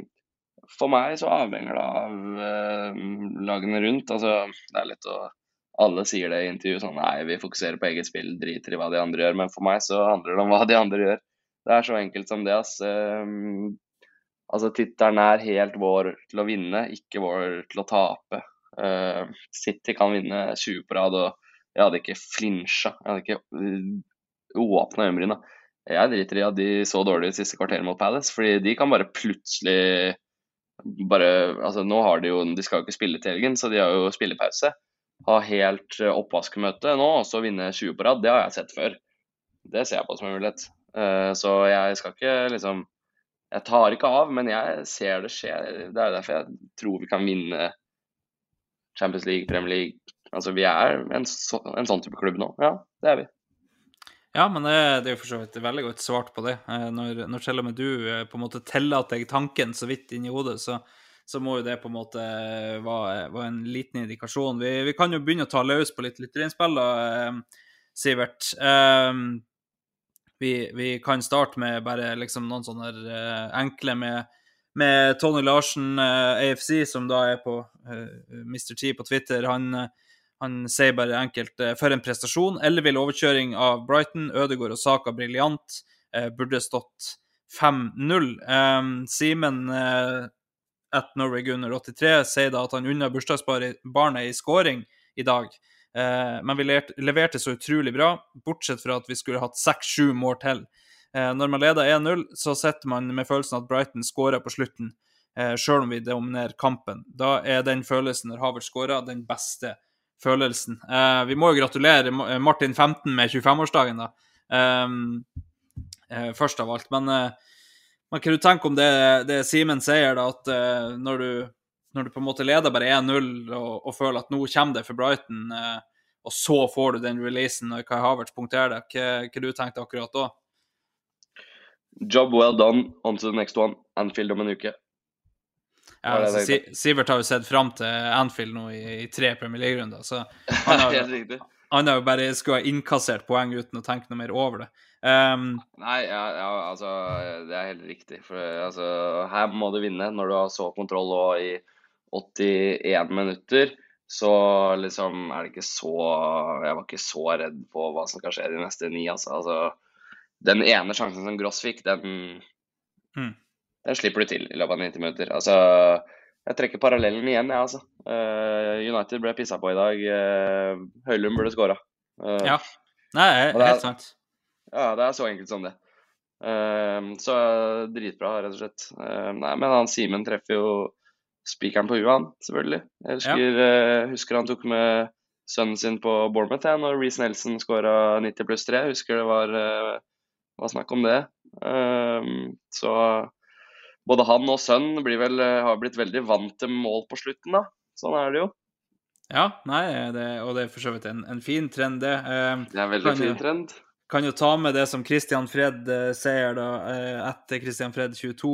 for meg så avhenger det av lagene rundt. Altså, det er lett å Alle sier det i intervju sånn Nei, vi fokuserer på eget spill, driter i hva de andre gjør. Men for meg så handler det om hva de andre gjør. Det er så enkelt som det, ass. Eh, Altså, tittelen er helt vår til å vinne, ikke vår til å tape. Uh, City kan vinne 20 på rad, og Jeg hadde ikke flinsja. Jeg hadde ikke uh, åpna øyenbryna. Jeg driter i at de så dårlig ut siste kvarteret mot Palace, fordi de kan bare plutselig bare Altså, nå har de jo De skal jo ikke spille til helgen, så de har jo spillepause. Ha helt uh, oppvaskmøte nå, og så vinne 20 på rad. Det har jeg sett før. Det ser jeg på som en mulighet. Så jeg skal ikke liksom Jeg tar ikke av, men jeg ser det skje. Det er derfor jeg tror vi kan vinne Champions League, Premier League. Altså, vi er en, så, en sånn type klubb nå. Ja, det er vi. Ja, men det, det er jo for så vidt veldig godt svart på det. Når, når, til selv om du eh, på en måte tillater deg tanken så vidt inni hodet, så, så, må jo det på en måte være, være en liten indikasjon. Vi, vi, kan jo begynne å ta løs på litt lytterinnspill, eh, Sivert. Vi, vi, kan starte med bare liksom noen sånne enkle med, med Tony Larsen, AFC, som da er på Mr. T på Twitter. Han han sier bare enkelt eh, for en prestasjon. Ellevill overkjøring av Brighton. Ødegaard og Saka briljant. Eh, burde stått 5-0. Um, Simen eh, at Norway Gunner 83 sier da at han unna bursdagsbarnet i scoring i dag. Eh, men vi leverte så utrolig bra, bortsett fra at vi skulle hatt 6-7 mål til. Eh, når man leder 1-0, så sitter man med følelsen at Brighton skårer på slutten, eh, sjøl om vi dominerer kampen. Da er den følelsen når Havert skårer, den beste følelsen. Vi må jo gratulere Martin 15 med 25-årsdagen, da. Først av alt. Men, hva du tenke om det, det Simen sier, da, at når du, når, du, på en måte leder bare 1-0 og, og, føler at nå kommer det for Brighton, og så får du den releasen når Kai Havertz punkterer det, hva, hva du tenkte akkurat da? Job well done. On to the next one. Anfield om en uke. Ja, altså, Sivert har jo sett fram til Anfield nå i, i tre Premier League-runder, så <laughs> han har, han har jo bare skulle ha innkassert poeng uten å tenke noe mer over det. Um, Nei, ja, ja, altså Det er helt riktig. For altså, her må du vinne når du har så kontroll og i 81 minutter. Så liksom er det ikke så Jeg var ikke så redd på hva som skal skje de neste ni, altså. altså den ene sjansen som Gross fikk, den mm den slipper du til i løpet av 90 minutter. Altså, jeg trekker parallellen igjen, jeg, altså. Uh, United ble pissa på i dag. Uh, Høylund burde skåra. Uh, ja. Nei, helt sant. Ja, det er så enkelt som det. så dritbra, rett og slett. nei, men han Simen treffer jo spikeren på huet, han, selvfølgelig. Jeg husker, ja. husker, han tok med sønnen sin på Bournemouth ja, når Reece Nelson skåra 90 pluss 3. Jeg husker det var, var snakk om det. så både han og sønnen vel, eh, har blitt veldig vant til mål på slutten, da. Sånn er det jo. Ja, nei, det, og det er for så vidt en, en fin trend, det. Eh, det er en veldig fin trend. Kan jo ta med det som Christian Fred eh, sier da, eh, etter Christian Fred 22,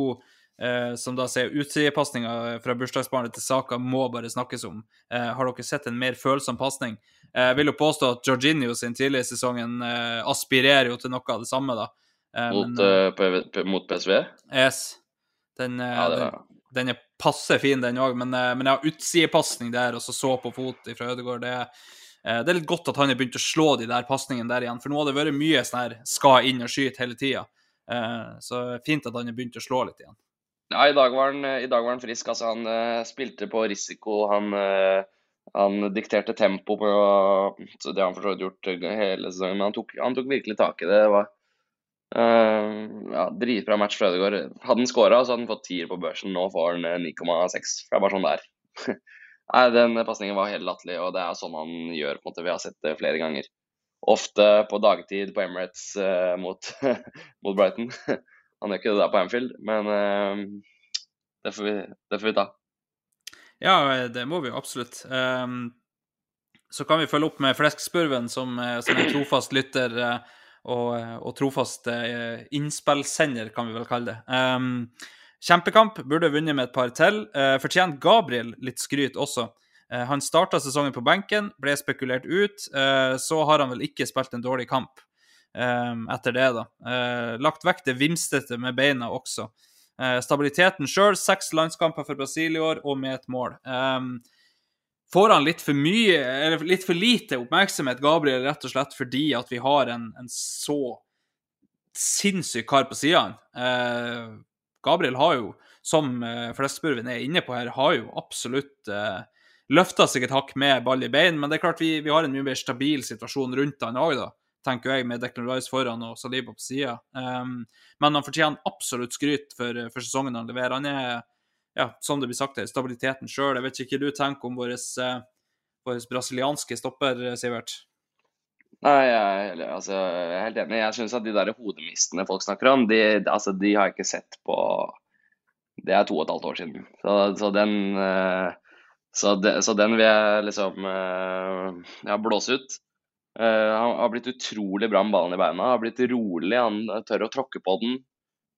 eh, som da sier utsidepasninga fra bursdagsbarnet til Saka må bare snakkes om. Eh, har dere sett en mer følsom pasning? Jeg vil jo påstå at Jorginho sin tidligere i sesongen aspirerer jo til noe av det samme, da. Mot, men, mot PSV? Yes. Den, eh, ja, den, den, er passe fin, den òg, men, eh, men jeg har utsidepasning der, og så så på fot fra Ødegaard. Det, eh, det, er litt godt at han har begynt å slå de der pasningene der igjen, for nå har det vært mye sånn her skal inn og skyte hele tida. Så fint at han har begynt å slå litt igjen. Ja, i dag var han, dag var han frisk. Altså, han uh, spilte på risiko. Han, uh, han dikterte tempo på så Det han for så vidt gjort hele sesongen, men han tok, han tok virkelig tak i det. det var, Uh, ja, Dritbra match fra Ødegaard. Hadde han skåra, så hadde han fått tier på børsen. Nå får han 9,6. Eh, for det er bare sånn det er. <laughs> Nei, Den pasningen var helt latterlig, og det er sånn han gjør. på en måte, Vi har sett det flere ganger. Ofte på dagtid på Emirates mot, <laughs> mot, Brighton. <laughs> han gjør ikke det der på Anfield, men uh, det, får vi, det, får vi, ta. Ja, det må vi jo absolutt. Um, så kan vi følge opp med Fleskspurven, som, som er trofast lytter. Uh, og, og trofast eh, innspillsender, kan vi vel kalle det. Um, kjempekamp. Burde vunnet med et par til. Uh, Fortjent Gabriel litt skryt også. Uh, han starta sesongen på benken, ble spekulert ut. Uh, så har han vel ikke spilt en dårlig kamp etter det, da. lagt vekk det vimstete med beina også. stabiliteten sjøl, seks landskamper for Brasil i år, og med et mål. Um, får han litt for mye, eller litt for lite oppmerksomhet, Gabriel, rett og slett fordi at vi har en, en så sinnssyk kar på sidene. Eh, Gabriel har jo, som eh, Flesburven er inne på her, har jo absolutt eh, løfta et hakk med ball i bein, men det er klart vi, vi har en mye mer stabil situasjon rundt han òg, da. Tenker jeg, med Declan Rice foran og Saliba på sida. Um, men han fortjener absolutt skryt for, for sesongen han leverer. Han er, ja, som det blir sagt stabiliteten sjøl. Jeg vet ikke hva du tenker om vår uh, brasilianske stopper, Sivert? Nei, jeg, altså, jeg er helt enig. Jeg syns at de der hodemistene folk snakker om, de, altså, de har jeg ikke sett på Det er to og et halvt år siden. Så, så den eh, så, de, så den vil jeg liksom eh, ja, blåse ut. Eh, han har blitt utrolig bra med ballen i beina. Han Har blitt rolig, han tør å tråkke på den.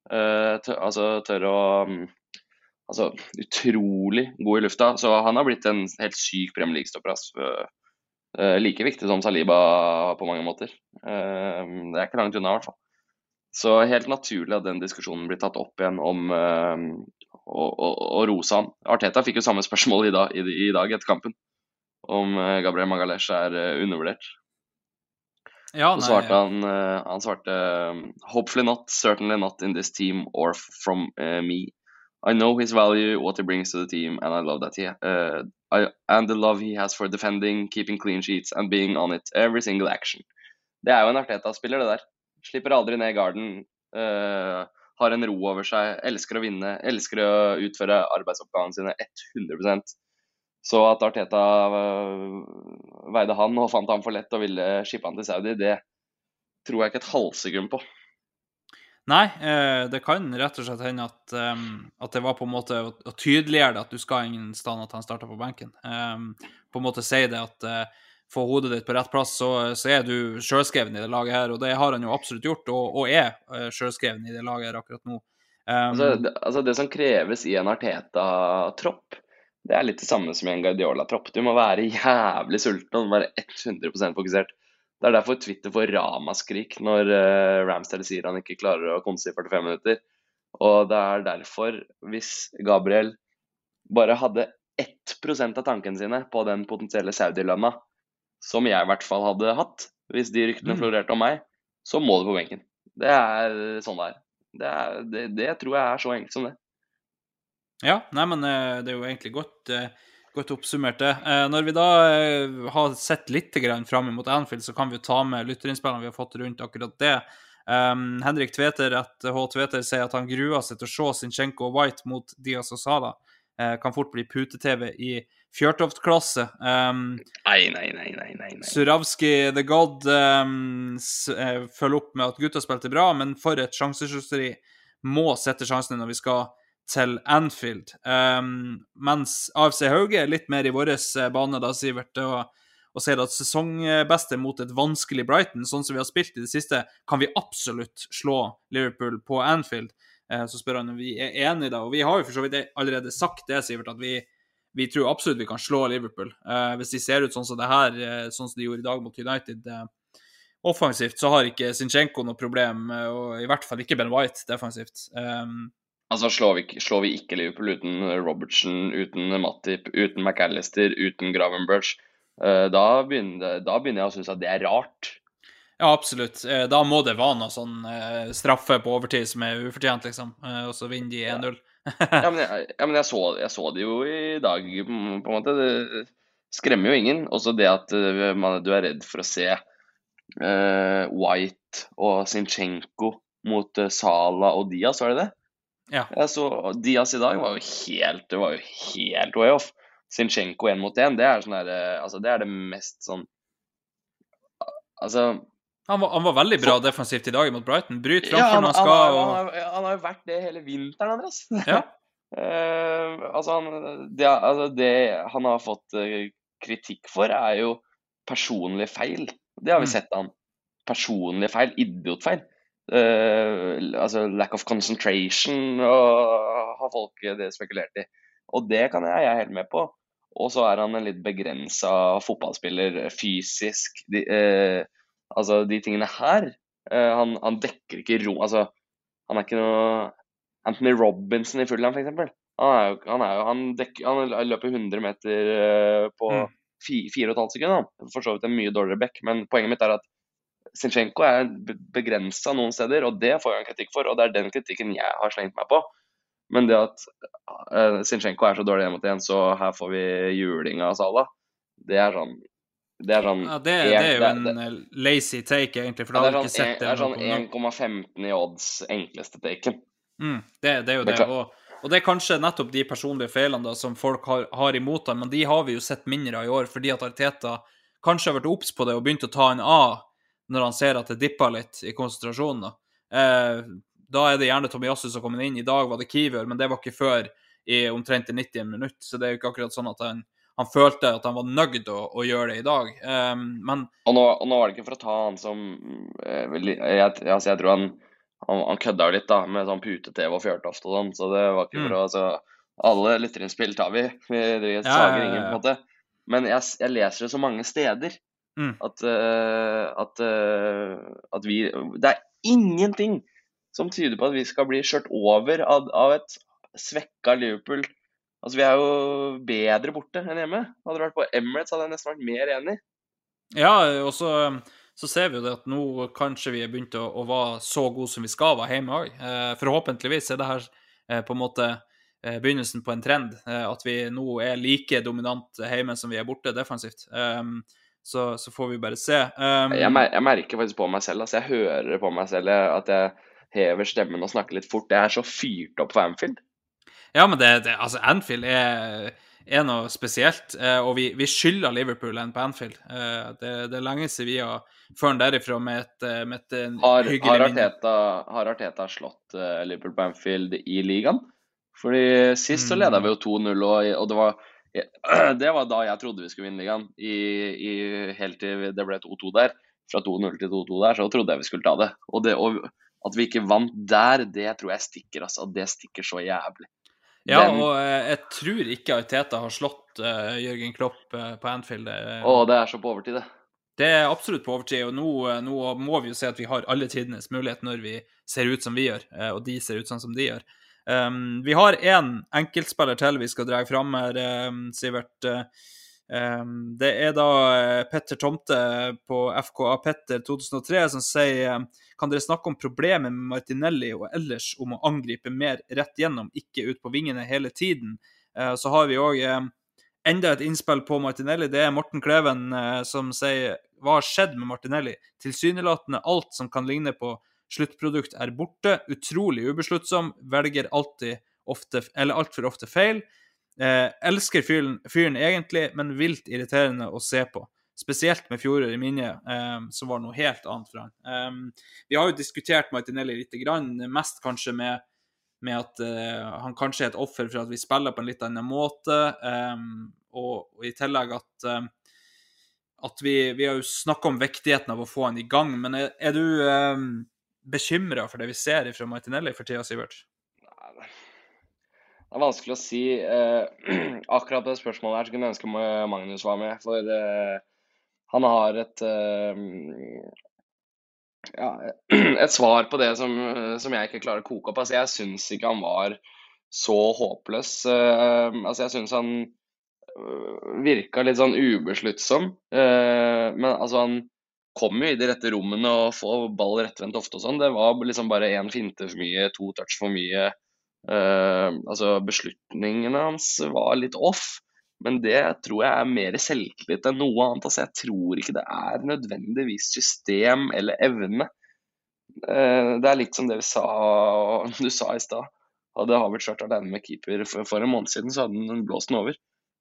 Eh, tør, altså tør å mm, Altså utrolig god i lufta. Så han har blitt en helt syk Premier League-stopper. Eh, like viktig som Saliba på mange måter. Eh, det er ikke langt unna, i hvert fall. Så helt naturlig at den diskusjonen blir tatt opp igjen om eh, å, rose han. Arteta fikk jo samme spørsmål i dag, i, i dag etter kampen, om eh, Gabriel Magalesh er eh, undervurdert. Ja, Så svarte han, eh, han svarte Hopefully not, certainly not in this team or from uh, me. I know his value, what he brings to the team, and I love that he uh, I, and the love he has for defending, keeping clean sheets and being on it every single action. Det er jo en Arteta-spiller, det der. Slipper aldri ned garden. Uh, har en ro over seg, elsker å vinne, elsker å utføre arbeidsoppgavene sine 100 Så at Arteta øh, veide han og fant han for lett og ville skippe han til Saudi, det tror jeg ikke et halvsekund på. Nei, eh, det kan rett og slett hende at, at det var på en måte å, tydeliggjøre det at du skal ingen stand at han starta på benken. På en måte si det at eh, få hodet ditt på rett plass, så, så er du sjølskreven i det laget her. Og det har han jo absolutt gjort, og, og er sjølskreven i det laget her akkurat nå. Altså, det, altså det som kreves i en Arteta-tropp, det er litt det samme som i en Guardiola-propp. Du må være jævlig sulten og du må være 100% fokusert. Det er derfor Twitter får ramaskrik når uh, Ramsdale sier han ikke klarer å konse i 45 minutter. Og det er derfor, hvis Gabriel bare hadde 1 av tankene sine på den potensielle Saudi-lønna, som jeg i hvert fall hadde hatt, hvis de ryktene Mm. florerte om meg, så må du på benken. Det er sånn det er. Det, er, det, det tror jeg er så enkelt som det. Ja, nei, men eh, det er jo egentlig godt, eh, godt oppsummert, det. Eh, Når vi da har sett litt fram mot Anfield, så kan vi jo ta med lytterinnspillene vi har fått rundt akkurat det. Um, Henrik Tveter at H. Tveter sier at han gruer seg til å se Sinchenko og White mot Diaz og Sala. Uh, kan fort bli pute-TV i Fjørtoft-klasse. Um, Nei, nei, nei, nei, nei. Suravski The God um, følger opp med at gutta spilte bra, men for et sjansesjusteri. Må sette sjansene når vi skal til Anfield. Um, mens AFC Hauge er litt mer i vår eh, bane, da, Sivert, og, og sier at sesongbeste mot et vanskelig Brighton, sånn som vi har spilt i det siste, kan vi absolutt slå Liverpool på Anfield. Eh, så spør han om vi er enige da, og vi har jo for så vidt allerede sagt det, Sivert, at vi, vi tror absolutt vi kan slå Liverpool. Eh, hvis de ser ut sånn som det her, sånn som de gjorde i dag mot United offensivt, så har ikke Zinchenko noe problem, og i hvert fall ikke Ben White defensivt. Um, Altså, slår vi, slår vi ikke Liverpool uten Robertson, uten Matip, uten McAllister, uten Gravenberch, eh, da, begynner, da begynner jeg å synes at det er rart. ja, absolutt. Eh, da må det være noe sånn eh, straffe på overtid som er ufortjent, liksom, og så vinner de 1-0. Ja, men, <laughs> jeg, ja, men jeg, så, jeg så det jo i dag, på en måte. Det skremmer jo ingen. Også det at man, du er redd for å se White og Sinchenko mot Sala og Diaz, var det det? Ja. Jeg så Diaz i dag var jo helt, det var jo helt way off. Zinchenko én mot én, det er sånn der, eh, altså det er det mest sånn Altså Han var, han var veldig bra defensivt i dag mot Brighton. Bryt ja, han, når han han, skal. har, og... han, har, han har jo vært det hele vinteren, Andreas. <laughs> Ja. uh, altså, han, det, altså det han har fått eh, kritikk for, er jo personlige feil. Det har vi Mm. sett han. Personlige feil, idiotfeil. Eh, altså lack of concentration og har folk det spekulert i. Og det kan jeg, jeg er helt med på. Og så er han en litt begrensa fotballspiller fysisk. De, uh, altså de tingene her. uh, han, han dekker ikke rom Altså, han er ikke noe Anthony Robinson i Fulham, f.eks. Han, er jo, han, er jo, han, dekker, han løper 100 meter eh, på Mm. fi- fire og et halvt sekund. For så vidt en mye dårligere back, men poenget mitt er at Zinchenko er begrensa noen steder, og det får han kritikk for. Og det er den kritikken jeg har slengt meg på. Men det at uh, Zinchenko er så dårlig én mot én, så her får vi juling av Salah, det er sånn Det er sånn Ja, det, det er jo en det, lazy take, egentlig, for da har det du ikke sånn, sett det er sånn noe 1,15 i odds enkleste taken. Mm, det, det er jo Det det. Og, og det er kanskje nettopp de personlige feilene da, som folk har, har imot ham, men de har vi jo sett mindre av i år, fordi at Arteta kanskje har vært obs på det og begynt å ta en A når han ser at det dipper litt i konsentrasjonen. Eh, da er det gjerne Tomiyasu som kommer inn. I dag var det Kiwior, men det var ikke før i omtrent i 90 minutt, så det er jo ikke akkurat sånn at han, han følte at han var nøyd å, å gjøre det i dag. Eh, men Og nå, og nå var det ikke for å ta han som eh, jeg, jeg, altså jeg tror han, han, han kødda litt da, med sånn pute-TV og Fjørtoft og sånn, så det var ikke for å altså, Alle lytterinnspill tar vi. Vi driver Mm. Ja, sager ingen, på en måte. Men jeg, jeg leser det så mange steder Mm. at, eh, at, eh, at vi Det er ingenting som tyder på at vi skal bli kjørt over av, av et svekka Liverpool. Altså, vi er jo bedre borte enn hjemme. Hadde det vært på Emirates, hadde jeg nesten vært mer enig. Ja, og så, så ser vi jo det at nå kanskje vi er begynt å, å være så gode som vi skal være hjemme òg. Eh, forhåpentligvis er det her eh, på en måte begynnelsen på en trend. At vi nå er like dominant hjemme som vi er borte defensivt. Um, så, så får vi bare se. Um, Jeg, mer, jeg merker faktisk på meg selv, altså jeg hører på meg selv at jeg hever stemmen og snakker litt fort. Jeg er så fyrt opp for Anfield. Ja, men det, det, altså Anfield er, er noe spesielt, eh, og vi, vi skylder Liverpool en på Anfield. Eh, det, det er lenge siden vi har ført derifra med et, eh, med et Har, hyggelig har. Arteta, har Arteta slått Liverpool på Anfield i ligaen? Fordi sist så leda vi jo 2-0, og, og det var <clears throat> det var da jeg trodde vi skulle vinne ligaen. I, i, helt til det ble 2-2 der. Fra 2-0 til 2-2 der, så trodde jeg vi skulle ta det. Og, det. og at vi ikke vant der, det tror jeg stikker. altså. Det stikker så jævlig. Ja, Den- og eh, jeg tror ikke Arteta har slått uh, Jørgen Klopp uh, på Anfield. Eh, Å, det er så på overtid, det. Det er absolutt på overtid, og nå, nå må vi jo se at vi har alle tidenes mulighet når vi ser ut som vi gjør, og de ser ut sånn som de gjør. Um, vi har én enkeltspiller til vi skal dra fram her, um, Sivert. Um, det er da eh, Petter Tomte på FKA Petter 2003 som sier kan dere snakke om problemet med Martinelli og ellers om å angripe mer rett gjennom, ikke ut på vingene hele tiden. Uh, så har vi òg enda et innspill på Martinelli. Det er Morten Kleven uh, som sier hva har skjedd med Martinelli? Tilsynelatende alt som kan ligne på sluttprodukt er borte. Utrolig ubesluttsom. Velger alltid ofte, eller altfor ofte feil. Eh, elsker fyren, fyren egentlig, men vilt irriterende å se på. Spesielt med fjoråret i minne, eh, som var noe helt annet for han. Eh, vi har jo diskutert Martinelli litt, grann, mest kanskje med, med at eh, han kanskje er et offer for at vi spiller på en litt annen måte, eh, og, og i tillegg at eh, at vi, vi har jo snakka om viktigheten av å få han i gang, men er, er du bekymra for det vi ser fra Martinelli for tida, Sivert? Det er vanskelig å si. Eh, <clears throat> akkurat det spørsmålet her skulle jeg ønske Ma- Magnus var med. For eh, han har et eh, ja, <clears throat> et svar på det som, som jeg ikke klarer å koke opp. Altså, jeg syns ikke han var så håpløs. Eh, altså, jeg syns han øh, virka litt sånn ubesluttsom. Eh, men altså, han kom jo i de rette rommene og få ball rettvendt ofte og sånn. Det var liksom bare én finte for mye, to touch for mye. Uh, altså beslutningene hans var litt off, men det tror jeg er mer selvtillit enn noe annet. Altså, jeg tror ikke det er nødvendigvis system eller evne. Eh, det er litt som det vi sa, du sa i stad. Hadde Havert vært alene med keeper for, en måned siden, så hadde han blåst den over.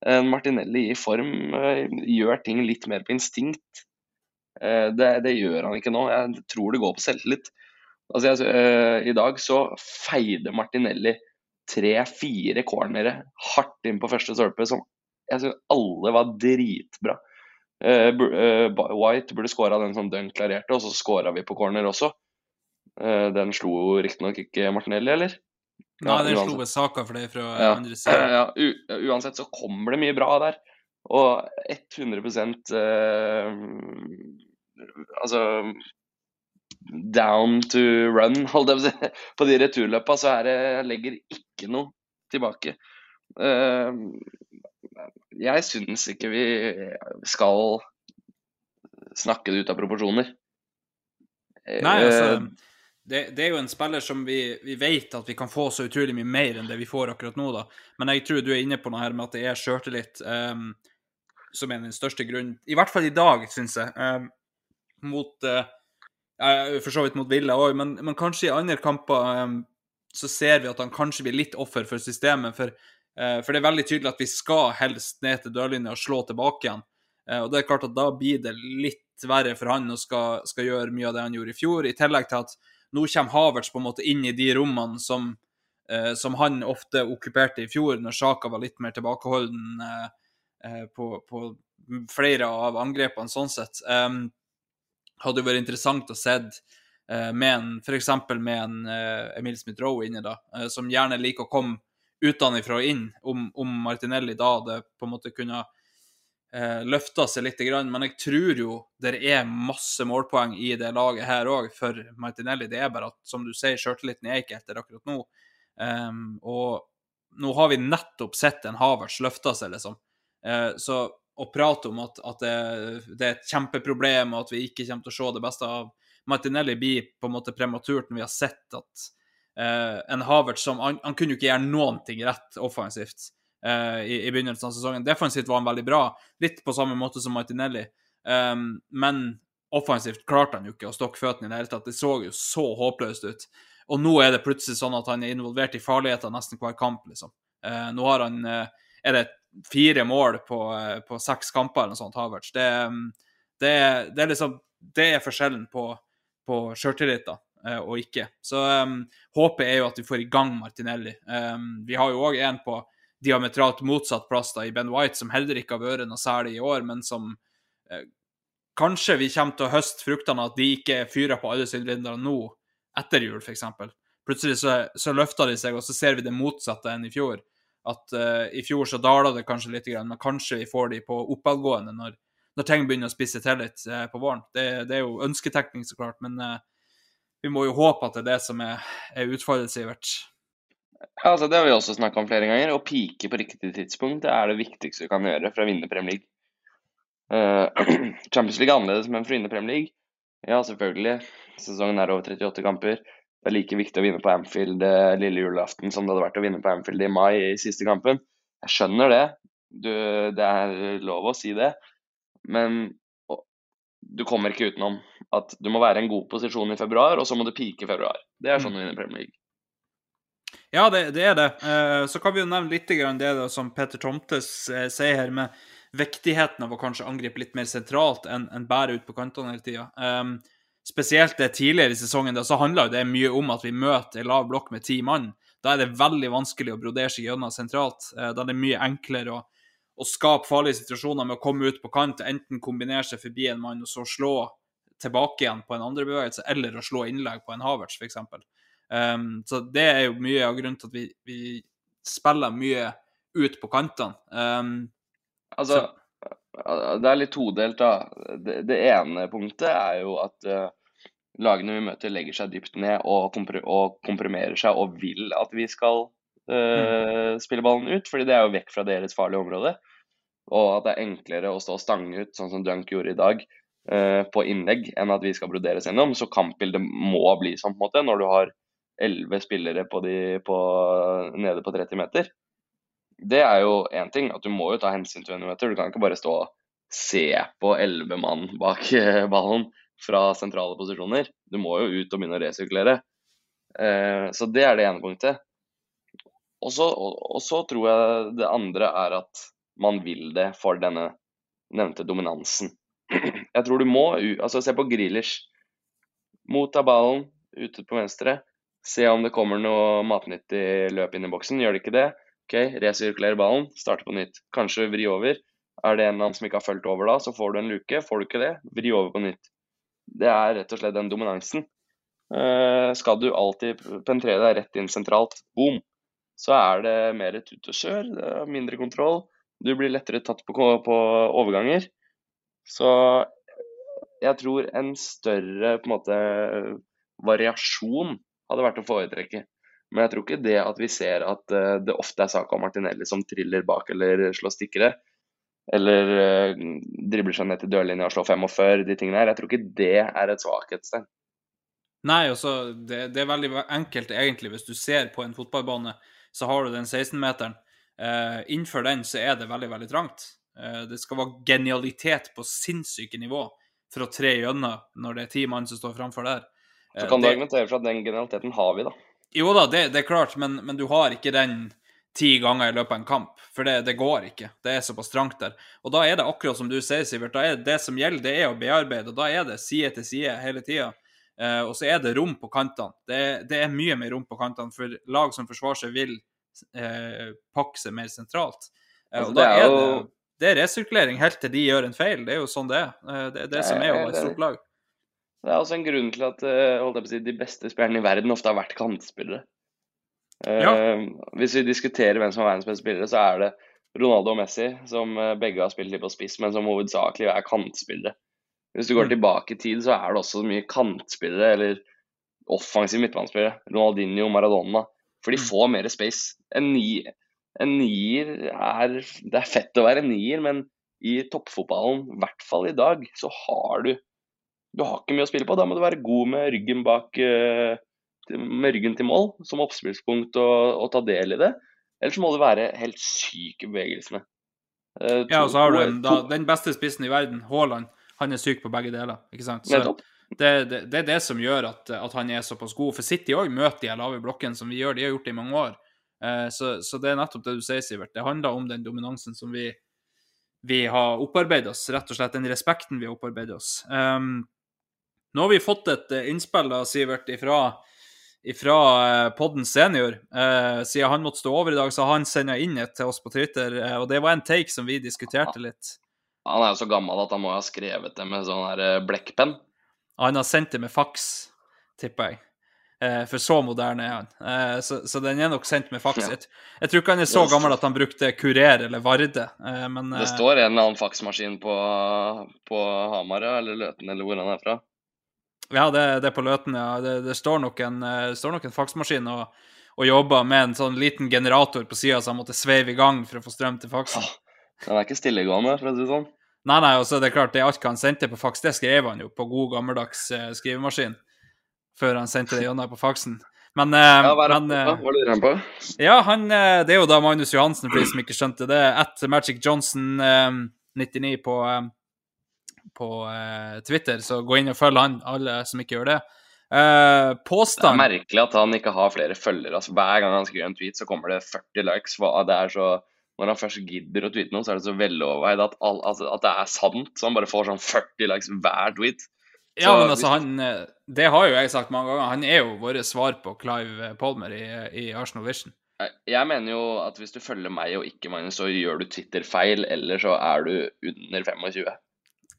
Eh, Martinelli i form gjør ting litt mer på instinkt. Eh, det, det gjør han ikke nå. Jeg tror det går på selvtillit. Altså, jeg, eh, I dag så feide Martinelli tre-fire cornere hardt inn på første stolpe, som jeg synes alle var dritbra. Eh, White burde skåra den som Dunn klarerte, og så skåra vi på corner også. Den slo riktignok ikke Martinelli, eller? Nei, den uansett. slo ved saka for det fra Ja. andre siden. Ja, uansett så kommer det mye bra der. Og 100 eh, Altså down to run, holdt jeg på å si. <laughs> På de returløpa så er det jeg legger ikke noe tilbake. Eh, jeg syns ikke vi skal snakke det ut av proporsjoner. Nei, altså Eh, det, det, er jo en spiller som vi, vi, vet at vi kan få så utrolig mye mer enn det vi får akkurat nå, da. Men jeg tror du er inne på noe her med at det er sjøltillit um, som er den største grunnen. I hvert fall i dag, syns jeg. Um, mot uh, For så vidt mot Villa òg, men, men, kanskje i andre kamper um, så ser vi at han kanskje blir litt offer for systemet. For, for det er veldig tydelig at vi skal helst ned til dørlinja og slå tilbake igjen. Og det er klart at da blir det litt verre for han å skal, skal gjøre mye av det han gjorde i fjor. I tillegg til at nå kommer Havertz på en måte inn i de rommene som, eh, som han ofte okkuperte i fjor, når Sjaka var litt mer tilbakeholden eh, eh, på, på, flere av angrepene sånn sett. Um, hadde jo vært interessant å se f.eks. med en uh, Emil Smith-Roe inne, da, uh, som gjerne liker å komme utenfra og inn, om, om Martinelli da hadde på en måte kunne eh, løfta seg litt. Men jeg tror jo det er masse målpoeng i det laget her òg for Martinelli. Det er bare at, som du sier, sjøltilliten er ikke etter akkurat nå. Um, og nå har vi nettopp sett en Havertz løfta seg, liksom. Uh, så å prate om at, at det, det, er et kjempeproblem, og at vi ikke kommer til å se det beste av Martinelli, blir på en måte prematurt når vi har sett at uh, en Havertz som han, han, kunne jo ikke gjøre noen ting rett offensivt uh, i, i, begynnelsen av sesongen. Defensivt var han veldig bra, litt på samme måte som Martinelli. Um, men offensivt klarte han jo ikke å stokke føttene i det hele tatt. Det så jo så håpløst ut. Og nå er det plutselig sånn at han er involvert i farligheter nesten hver kamp, liksom. Uh, nå har han Er det fire mål på, uh, på seks kamper eller noe sånt, Havertz? Det, um, det, det, er liksom Det er forskjellen på, på sjøltillit, da. Og ikke. Så um, håpet er jo at vi får i gang Martinelli. Um, vi har jo òg en på diametralt motsatt plass da, i Ben White, som heller ikke har vært noe særlig i år, men som uh, kanskje vi kommer til å høste fruktene at de ikke fyrer på alle sylindere nå, etter jul, f.eks. Plutselig så, så, løfter de seg, og så ser vi det motsatte enn i fjor. At uh, i fjor så daler det kanskje litt, men kanskje vi får de på oppadgående når, når ting begynner å spisse til litt uh, på våren. Det, det, er jo ønsketekning, så klart, men uh, vi må jo håpe at det er det som er, er utfordret, Sivert. Altså Det har vi også snakka om flere ganger. Å pike på riktig tidspunkt det er det viktigste du kan gjøre for å vinne Premier League. <clears throat> Champions League er annerledes, men for å vinne Premier League Ja, selvfølgelig. Sesongen er over 38 kamper. Det er like viktig å vinne på Anfield eh, lille julaften som det hadde vært å vinne på Anfield i mai i siste kampen. Jeg skjønner det. Du, det er lov å si det. Men du kommer ikke utenom at du må være i en god posisjon i februar, og så må du pike i februar. Det er sånn mm. du vinner Premier League. Ja, det, det er det. Uh, så kan vi jo nevne litt det som Petter Tomtes uh, sier her, med viktigheten av å kanskje angripe litt mer sentralt enn enn bare ut på kantene hele tida. Spesielt det tidligere i sesongen, da, så handla det mye om at vi møter en lav blokk med ti mann. Da er det veldig vanskelig å brodere seg gjennom sentralt. Uh, da er det mye enklere å, å, skape farlige situasjoner med å komme ut på kant, enten kombinere seg forbi en mann og så slå tilbake igjen på en andre bevegelse, eller å slå innlegg på en Havertz, f.eks. Um, så det er jo mye av grunnen til at vi, vi spiller mye ut på kantene. Um, altså, det er litt todelt, da. Det, det, ene punktet er jo at uh, lagene vi møter, legger seg dypt ned og, kompr og komprimerer seg og vil at vi skal uh, spille ballen ut, fordi det er jo vekk fra deres farlige område. Og at det er enklere å stå og stange ut, sånn som Dunk gjorde i dag, uh, på innlegg, enn at vi skal broderes gjennom. Så kampbildet må bli sånn på en måte, når du har elleve spillere på de, på, nede på 30 meter. Det er jo én ting, at du må jo ta hensyn til 20. Du kan ikke bare stå og se på elleve mann bak eh, ballen fra sentrale posisjoner. Du må jo ut og begynne å resirkulere. Eh, så det er det ene punktet. Og så, og så tror jeg det andre er at man vil det for denne nevnte dominansen. <clears throat> Jeg tror du må altså Se på Grealish. Motta ballen ute på venstre. Se om det kommer noe matnyttig løp inn i boksen. Gjør det ikke det, ok, resirkulere ballen, starte på nytt. Kanskje vri over. Er det en eller annen som ikke har fulgt over da, så får du en luke. Får du ikke det, vri over på nytt. Det er rett og slett den dominansen. Uh, skal du alltid penetrere deg rett inn sentralt, boom, så er det mer tut og kjør, mindre kontroll. Du blir lettere tatt på, på overganger. Så jeg tror en større på en måte, variasjon hadde vært å foretrekke. Men jeg tror ikke det at vi ser at uh, det ofte er Saka og Martinelli som triller bak eller slår stikkere, eller uh, dribler seg ned til dørlinja og slår 45, de tingene her, jeg tror ikke det er et svakhetstegn. Nei, altså, det, det er veldig enkelt egentlig. Hvis du ser på en fotballbane, så har du den 16-meteren. Eh, innenfor den så er det veldig, veldig trangt. Eh, det skal være genialitet på sinnssyke nivå for å tre gjennom når det er ti mann som står framfor der. Så Eh, kan du det- argumentere for at den genialiteten har vi, da. Jo da, det, det er klart, men, men du har ikke den ti ganger i løpet av en kamp. For det, det går ikke. Det er såpass trangt der. Og da er det akkurat som du sier, Sivert. Da er det som gjelder, det er å bearbeide. Og da er det side til side hele tida. Eh, og så er det rom på kantene. Det, det er mye mer rom på kantene, for lag som forsvarer seg, vil eh, pakke seg mer sentralt. Eh, Altså, og da det er er jo- det, er resirkulering helt til de gjør en feil. Det er jo sånn det er. Eh, det er det som er å være et stort lag. Det er også en grunn til at eh, si, de beste spillerne i verden ofte har vært kantspillere. Ja. Uh, Hvis vi diskuterer hvem som er verdens beste spillere, så er det Ronaldo og Messi, som eh, begge har spilt litt på spiss, men som hovedsakelig er kantspillere. Hvis du går Mm. tilbake i tid, så er det også mye kantspillere, eller offensive midtbanespillere. Ronaldinho, Maradona. For de Mm. får mer space. En, ni, en nier er Det er fett å være en nier, men i toppfotballen, i hvert fall i dag, så har du Du har ikke mye å spille på. Da må du være god med ryggen bak eh, med ryggen til mål som oppspillspunkt og, og ta del i det. Ellers må du være helt syk i bevegelsene. Eh, Ja, og så har du en, da, den beste spissen i verden, Haaland. Han er syk på begge deler, ikke sant? Så det, det, det er det som gjør at, at han er såpass god. For City òg møter de lave blokkene som vi gjør. De har gjort det i mange år. Eh, så, så det er nettopp det du sier, Sivert. Det handler om den dominansen som vi, vi har opparbeidet oss. Rett og slett den respekten vi har opparbeidet oss. Um, nå har vi fått et eh, innspill, da, Sivert, ifra ifra podden senior. Eh, siden han måtte stå over i dag, så har han sendt inn et til oss på Twitter. eh, og det var en take som vi diskuterte litt. Han er jo så gammel at han må ha skrevet det med sånn her eh, blekkpenn. Han har sendt det med faks, tipper jeg. Eh, for så moderne er han. Eh, så, så den er nok sendt med faks. Ja. Jeg, jeg tror ikke han er så gammel at han brukte Kurer eller Varde, eh, men Det eh, står en eller annen faksmaskin på, på Hamar eller Løten eller hvor han er fra. Ja, det, det er på Løten, ja. Det, det, står nok en, eh, det står nok en faksmaskin og, og jobber med en sånn liten generator på sida, så han måtte sveive i gang for å få strøm til faksen. Den er ikke stillegående, for å si det sånn. Nei, nei, og så er det klart, det alt han sendte på faks, det skrev han jo på god gammeldags eh, skrivemaskin. Før han sendte det gjennom på faksen. Men, eh, Ja, hva er det men Hva lurer han på? Ja, han, det er jo da Magnus Johansen, for de som ikke skjønte det. At Magic Johnson eh, 99 på, på eh, Twitter, så gå inn og følg han, alle som ikke gjør det. Eh, Det er merkelig at han ikke har flere følgere. Altså, hver gang han skriver en tweet, så kommer det 40 likes. Det er så, når han først gidder å tweete noe, så er det så veloverveid at, all, altså, at det er sant. Så han bare får sånn 40 likes hver tweet. Ja, men altså, han eh, Det har jo jeg sagt mange ganger. Han er jo vårt svar på Clive Palmer i, i Arsenal Vision. Jeg- mener jo at hvis du følger meg og ikke Magnus, så gjør du Twitter-feil, eller så er du under 25.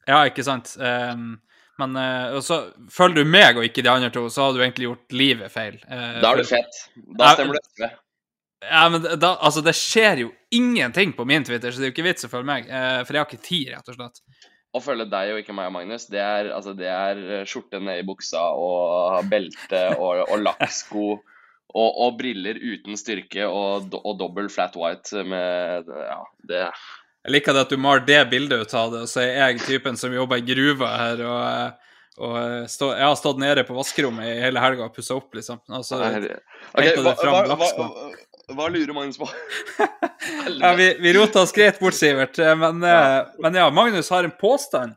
Ja, ikke sant? Um, men uh, så følger du meg og ikke de andre to, så har du egentlig gjort livet feil. Uh, Da er du fett. Da stemmer du SV. Ja, men da, altså, det skjer jo ingenting på min Twitter, så det er jo ikke vits å følge meg. Uh, for jeg har ikke tid, rett og slett. Å følge deg og ikke meg og Magnus, det er, altså, det er skjorte ned i buksa og belte og, og lakksko <laughs> og, og briller uten styrke og, og dobbel flat white med Ja, det Jeg liker det at du maler det bildet ut av det, og så er jeg typen som jobber i gruva her og, eh, og stå, Jeg har stått nede på vaskerommet i hele helga og pussa opp, liksom. Altså, okay, hva, hva, hva, hva lurer Magnus på? <laughs> Ja, vi, vi rota oss greit bort, Sivert. eh, Men ja, men ja Magnus har en påstand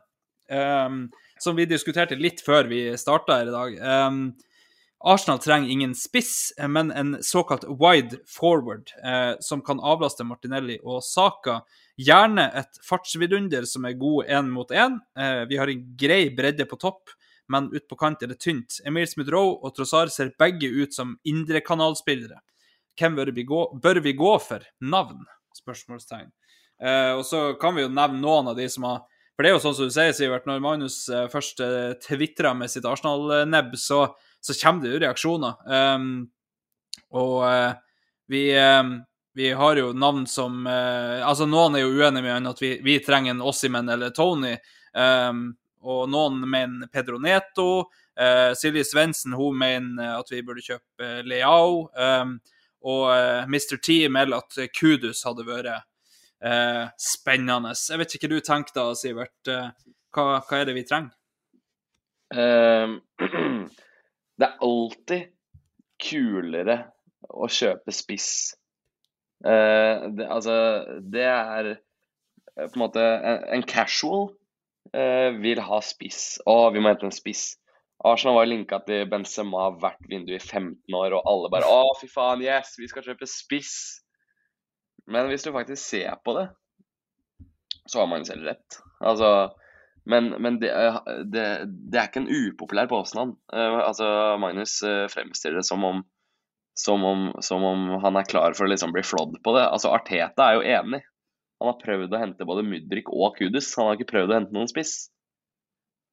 um, som vi diskuterte litt før vi starta her i dag. Um, Arsenal trenger ingen spiss, eh, men en såkalt wide forward eh, som kan avlaste Martinelli og Saka. Gjerne et fartsvidunder som er god én mot én. Eh, vi har en grei bredde på topp, men ut på kant er det tynt. Emil Smith-Roe og Trossard ser begge ut som indrekanalspillere. Hvem bør vi gå, bør vi gå for? Navn? Spørsmålstegn. Eh, og så kan vi jo nevne noen av de som har For det er jo sånn som du sier, Sivert, når Magnus eh, først tvitrer med sitt Arsenal-nebb, så, så kommer det jo reaksjoner. Um, og vi, eh, vi har jo navn som eh, Altså, noen er jo uenige med at vi, vi trenger en Ossimen eller Tony. Um, og noen mener Pedro Neto. Eh, Silje Svendsen hun mener at vi burde kjøpe eh, Leao. Um, og eh, Mr. T melder at Kudus hadde vært eh, spennende. Jeg vet ikke hva du tenker da, Sivert. Eh, hva, hva er det vi trenger? Ehm, <clears throat> Det er alltid kulere å kjøpe spiss. Eh, det, altså, det er eh, på en måte En, casual eh, vil ha spiss. Å, vi må hente en spiss. Arsenal var linka til Benzema hvert vindu i 15 år, og alle bare Å, fy faen, yes, vi skal kjøpe spiss. Men hvis du faktisk ser på det, så har Magnus selv rett. Altså, men, men det, det, det, er ikke en upopulær påstand. Uh, altså, Magnus uh, fremstiller det som om, som, om, som om, han er klar for å liksom bli flådd på det. Altså, Arteta er jo enig. Han har prøvd å hente både Mudrik og Kudus. Han har ikke prøvd å hente noen spiss.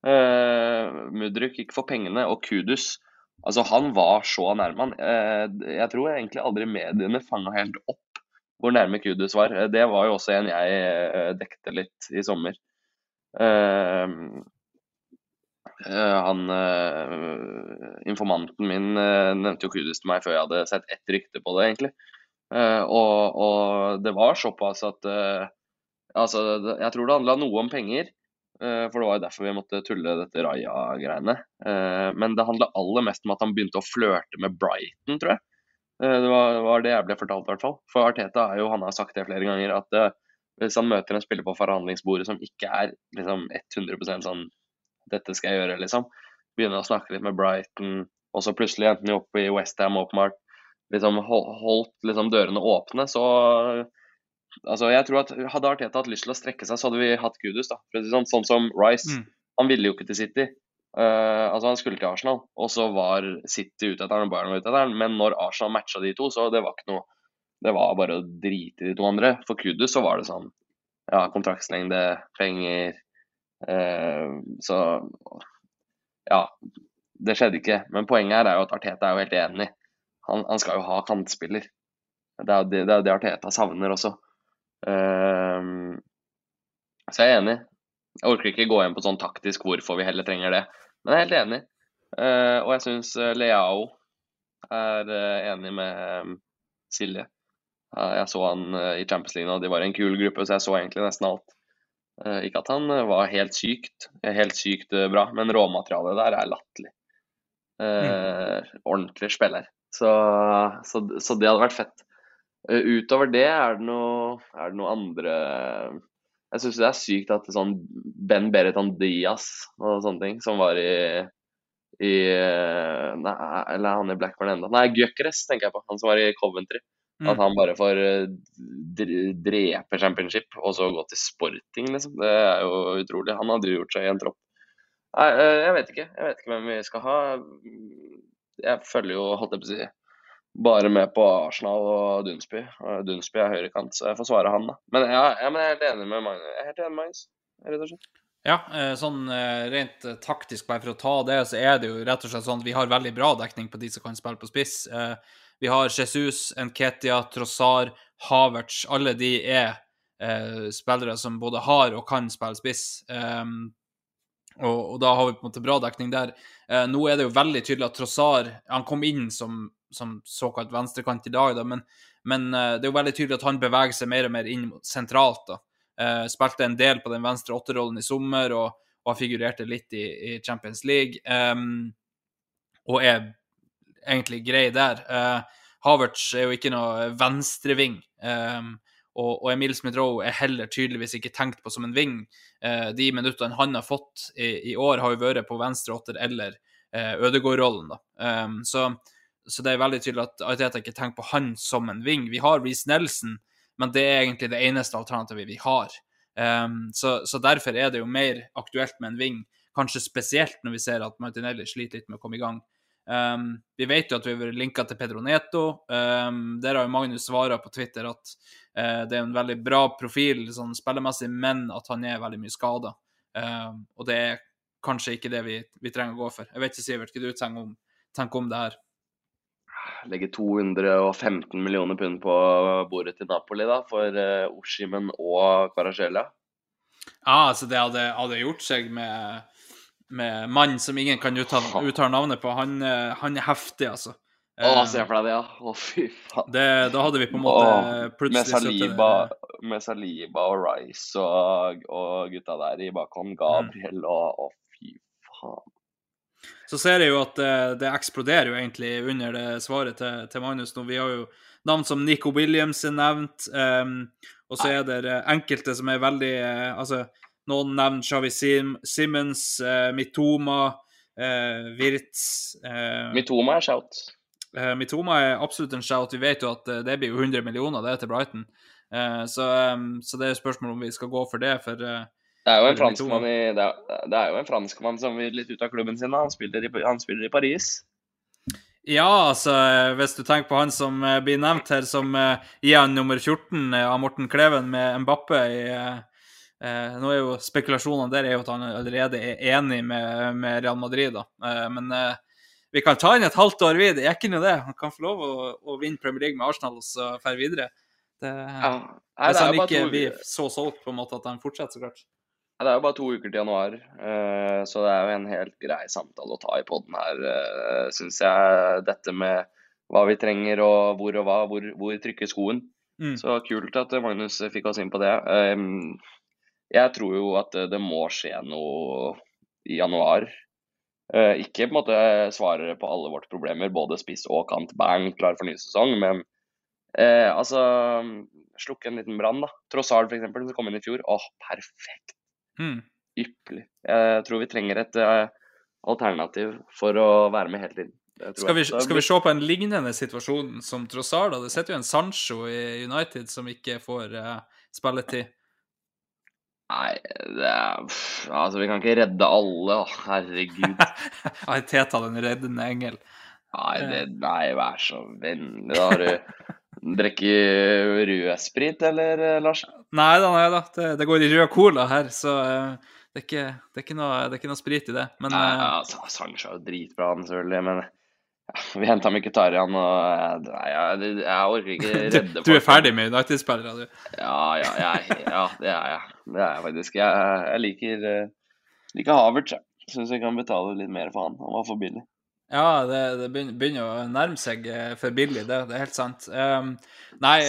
Uh, Mudrik gikk for pengene, og Kudus Altså, han var så nærme. Uh, jeg tror egentlig aldri mediene fanga helt opp hvor nærme Kudus var. Det var jo også en jeg uh, dekte litt i sommer. Han Informanten min nevnte jo Kudus til meg før jeg hadde sett ett rykte på det, egentlig. Og, og, det var såpass at Altså, jeg tror det handla noe om penger. Eh, for det var jo derfor vi måtte tulle dette Raja-greiene. Eh, men det handla aller mest om at han begynte å flørte med Brighton, tror jeg. Eh, det var, var det jeg ble fortalt, i hvert fall. For Arteta er jo, han har sagt det flere ganger, at hvis han møter en spiller på forhandlingsbordet som ikke er liksom 100 sånn Dette skal jeg gjøre, liksom. Begynne å snakke litt med Brighton, og så plutselig enten opp i Westham åpenbart. Liksom holdt liksom dørene åpne, så Altså, jeg tror at Hadde Arteta hatt lyst til å strekke seg, så hadde vi hatt Kudus. da. Sånn, sånn som Rice. Mm. Han ville jo ikke til City. Uh, altså Han skulle til Arsenal, og så var City ute etter han, og Bayern var ute etter han. Men når Arsenal matcha de to, så det var ikke noe Det var bare å drite i de to andre. For Kudus så var det sånn Ja, kontraktslengde, penger Så Ja. Det skjedde ikke. Men poenget her er jo at Arteta er jo helt enig. Han, han skal jo ha kantspiller. Det er jo det, det, det Arteta savner også. Um, så jeg er enig. Jeg orker ikke gå inn på sånn taktisk hvorfor vi heller trenger det, men jeg er helt enig. Uh, og jeg syns eh, Leao er enig med Silje. Jeg så han i Champions League, og de var en kul gruppe, så jeg så egentlig nesten alt. Ikke at han var helt sykt, helt sykt bra, men råmaterialet der er latterlig. Mm. Ordentlig spiller. Så, så, så det hadde vært fett. Eh, utover det er det noe, er det noe andre Jeg syns det er sykt at sånn Ben Bereton Diaz og sånne ting, som var i, i nei, Eller han i Blackburn ennå. Nei, Gyökeres tenker jeg på. Han som var i Coventry. Mm. At han bare får eh, drepe championship og så gå til sporting, liksom. Det er jo utrolig. Han hadde jo gjort seg i en tropp. Nei, eh, jeg vet ikke. Jeg vet ikke hvem vi skal ha. Jeg følger jo, holdt jeg på å si bare med på Arsenal og Dunsby. Dunsby er høyrekant, så jeg får svare han, da. Men, ja, ja, men jeg er helt enig med Magnus. Jeg er helt enig med Magnus, rett og slett. Ja, eh, sånn rent taktisk, bare for å ta det, så er det jo rett og slett sånn at vi har veldig bra dekning på de som kan spille på spiss. Vi har Jesus, Nketia, Trossar, Havertz. Alle de er spillere som både har og kan spille spiss. Um, og, og, da har vi på en måte bra dekning der. nå er det jo veldig tydelig at Trossar Han kom inn som som såkalt venstrekant i dag, da, men, men eh, det er jo veldig tydelig at han beveger seg mer og mer inn sentralt. da. Eh, spilte en del på den venstre åtterrollen i sommer og, og figurerte litt i, i Champions League. Um, og er egentlig grei der. Uh, Havertz er jo ikke noe venstreving. Um, og, og Emil Smith-Roe er heller tydeligvis ikke tenkt på som en ving. Uh, de minuttene han har fått i, i, år, har jo vært på venstre åtter eller uh, Ødegaard-rollen. Um, så så det er veldig tydelig at Arteta ikke tenker på han som en ving. Vi har Reece Nelson, men det er egentlig det eneste alternativet vi har. Um, så, så, derfor er det jo mer aktuelt med en ving, kanskje spesielt når vi ser at Martinelli sliter litt med å komme i gang. Um, vi vet jo at vi har vært linka til Pedro Neto. Um, der har jo Magnus svara på Twitter at uh, det er en veldig bra profil sånn spillemessig, men at han er veldig mye skada. Um, og det er kanskje ikke det vi, vi, trenger å gå for. Jeg vet ikke, Sivert, hva du tenker om, tenker om det her? legge 215 millioner pund på bordet til Napoli da, for uh, Oshimen og Caracella? Ja, altså det hadde, hadde gjort seg med, med mann som ingen kan uttale, uttale navnet på. Han, eh, han, er heftig, altså. Å, uh, se for deg det, ja. Å, fy faen. Det, da hadde vi på en måte Åh, plutselig med Saliba, med Saliba og Rice og, og, gutta der i bakhånd. Gabriel mm. og Å, fy faen. Så ser jeg jo at det, det eksploderer jo egentlig under det svaret til, til Magnus nå. Vi har jo navn som Nico Williams er nevnt, um, og så er det eh, enkelte som er veldig eh, Altså, noen nevner Shawi Sim, Simmons, eh, Mitoma, eh, Wirtz eh, Mitoma er shout. Eh, Mitoma er absolutt en shout. Vi vet jo at eh, det blir jo 100 millioner, det til Brighton. Så, så det er spørsmål om vi skal gå for det, for Det er jo en franskmann en franskmann som vil litt ut av klubben sin. da. Han spiller i, han spiller i Paris. Ja, altså, hvis du tenker på han som blir nevnt her som uh, igjen nummer 14 eh, av Morten Kleven med Mbappe i eh, Nå er jo spekulasjonene der er jo at han allerede er enig med, med Real Madrid, da. Eh, men eh, vi kan ta inn et halvt år videre. Det er ikke noe det. Han kan få lov å, å vinne Premier League med Arsenal og så dra videre. Det, Ja. Nei, hvis han ikke to- blir så solgt på en måte at han fortsetter, så klart. Ja, Det er jo bare to uker til januar, eh, så det er jo en helt grei samtale å ta i poden her, uh, syns jeg. Dette med hva vi trenger og hvor og hva, hvor, hvor trykker skoen. Mm. Så kult at Magnus fikk oss inn på det. Um, jeg tror jo at det må skje noe i januar. Eh, ikke på en måte svare på alle våre problemer, både spiss og kant. Bang, klar for ny sesong. Men eh, altså Slukke en liten brann, da. Trossard, f.eks., som kom inn i fjor. Åh, perfekt Mm. ypperlig. Jeg tror vi trenger et uh, alternativ for å være med hele tiden. Skal vi, skal vi se på en lignende situasjon som Trossard? Det sitter jo en Sancho i United som ikke får uh, spilletid. Nei, det er pff, Altså, vi kan ikke redde alle, da. herregud. <laughs> Ai, Teta, den reddende engel. Nei, det, nei, vær så vennlig. Da har du drukket rødsprit, eller, eh, Lars? Nei da, nei da. Det, det går i rød cola her, så eh, det, er ikke, det, er ikke noe, det er ikke noe sprit i det. Men Nei, altså, Sancho er jo dritbra, han selvfølgelig, men <laughs> vi henta Mkhitarian og nei, jeg, jeg orker ikke <laughs> redde redde du er ferdig med United-spillere, du. Ja, ja, jeg, ja, det er jeg. Det er jeg faktisk. Jeg, jeg liker, eh, liker Havertz. Syns jeg kan betale litt mer for han. Han var for billig. Ja, det, det begynner, begynner å nærme seg eh, for billig, det, det er helt sant. Um, nei,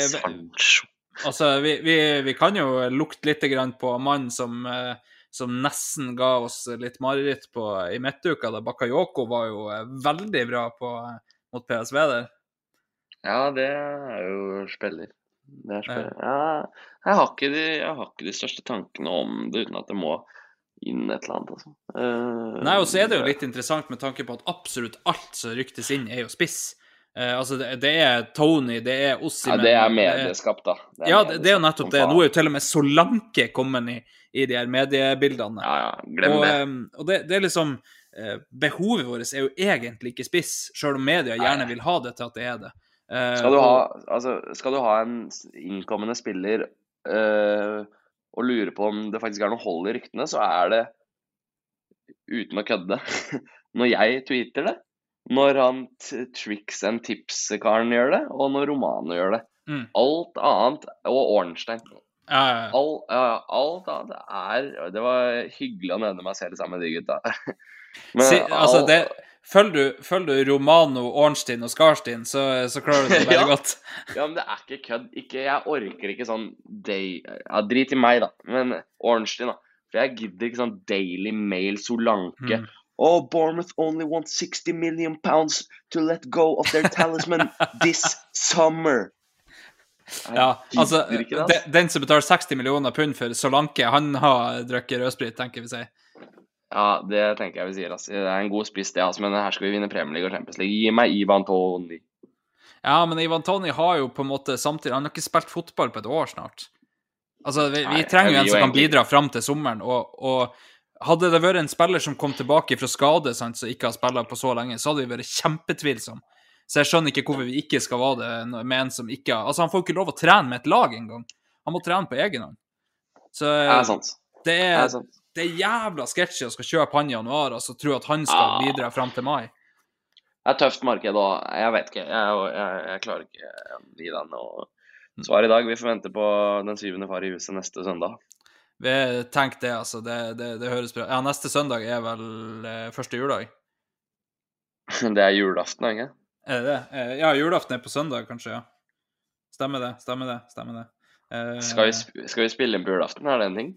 altså, vi, vi, vi kan jo lukte litt grann på mannen som, eh, som nesten ga oss litt mareritt på i midtuka, da Bakayoko var jo eh, veldig bra på, eh, mot PSV der. Ja, det er jo spiller. Det er spiller. Ja, jeg, har de, jeg har ikke de største tankene om det uten at det må inn et eller annet, altså. Uh, Nei, og så er det jo litt interessant med tanke på at absolutt alt som ryktes inn, er jo spiss. Uh, altså, det, det er Tony, det er Ja, det er medieskapt, medieskap, da. Det er Ja, det, det er jo nettopp det. Nå er jo til og med Solanke kommet i, i de her mediebildene. Ja, ja, glem og det. em, og det, det er liksom eh, Behovet vårt er jo egentlig ikke spiss, sjøl om media gjerne vil ha det til at det er det. Eh, Skal du ha, altså, skal du ha en innkommende spiller øh, og lure på om det faktisk er noe hold i ryktene, så er det uten å kødde <laughs> Når jeg tweeter det, når han Tricks and Tips-karen gjør det, og når Romano gjør det. Mm. Alt annet, og Ornstein ja. all, ja, alt annet er Det var hyggelig å nevne meg selv sammen med de gutta. <laughs> Men Si, altså, all- det, følger, du, følger du Romano, Ornstein og Skarstein, så, så klarer du det <laughs> veldig Ja. godt. Ja, men det er ikke kødd. Ikke, jeg orker ikke sånn day... Ja, drit i meg, da. Men Ornstein, da. For jeg gidder ikke sånn Daily Mail, Solanke. Mm. Oh, Bournemouth only want 60 million pounds to let go of their talisman <laughs> this summer. Ja, altså, gidder det, de. Den som betaler 60 millioner pund for Solanke, han har drukket rødsprit, tenker vi si. Ja, det tenker jeg vi sier. Altså. Det er en god spiss, det. Altså. Men her skal vi vinne Premier League og Champions League. Gi meg Ivan Toni. Ja, men Ivan Tony har jo på en måte samtidig Han har ikke spilt fotball på et år snart. Altså, vi, Nei, vi trenger jo en som kan egentlig- bidra fram til sommeren, og, og hadde det vært en spiller som kom tilbake fra skade, sant, som ikke har spilt på så lenge, så hadde vi vært kjempetvilsomme. Så jeg skjønner ikke hvorfor vi ikke skal være det med en som ikke Altså, han får ikke lov å trene med et lag engang. Han må trene på egen hånd. Så Det er det er, det er jævla sketsjy å skal kjøpe han i januar og så tro at han skal Ah. bidra fram til mai. Det er tøft marked òg. Jeg vet ikke. Jeg, jeg, jeg klarer ikke å gi deg noe svar i dag. Vi får vente på den syvende far i huset neste søndag. Vi Tenk det, altså. Det, det, det høres bra Ja, neste søndag er vel eh, første juledag. <laughs> Det er julaften, ikke Er det det? Eh, ja, julaften er på søndag, kanskje, ja. Stemmer det, stemmer det. stemmer det. Eh, Skal vi, skal vi spille inn på julaften? Er det en ting?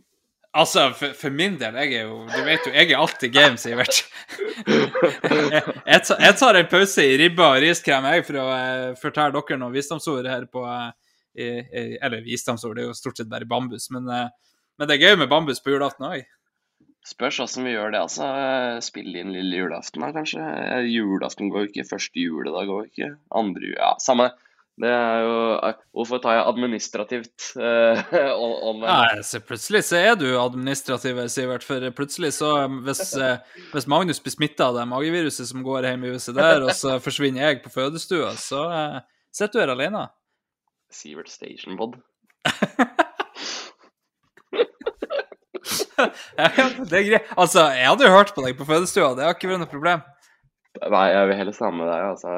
Altså, for, for min del, jeg er jo Du vet jo, jeg er alltid game, Sivert. jeg, jeg, tar, jeg tar en pause i ribba og riskrem, jeg, for å uh, fortelle dere noen visdomsord her på uh, i, i, Eller visdomsord, det er jo stort sett bare bambus, men, men det er gøy med bambus på julaften òg. Spørs åssen vi gjør det, altså. Spille inn lille julaften, da, kanskje. Eh, Julaften går ikke. Første juledag går ikke. Andre Ja, samme det. Er jo eh, Hvorfor tar jeg administrativt <laughs> uh, online? Nei, så plutselig så er du administrativ, Sivert, for plutselig så Hvis, eh, hvis Magnus blir smitta av det mageviruset som går hjemme i huset der, og så forsvinner jeg på fødestua, så sitter du her alene. Sivert Station Pod. <laughs> Ja, det er greit. Altså, jeg hadde jo hørt på deg på fødestua, det har ikke vært noe problem. Nei, jeg vil heller sammen med deg, altså.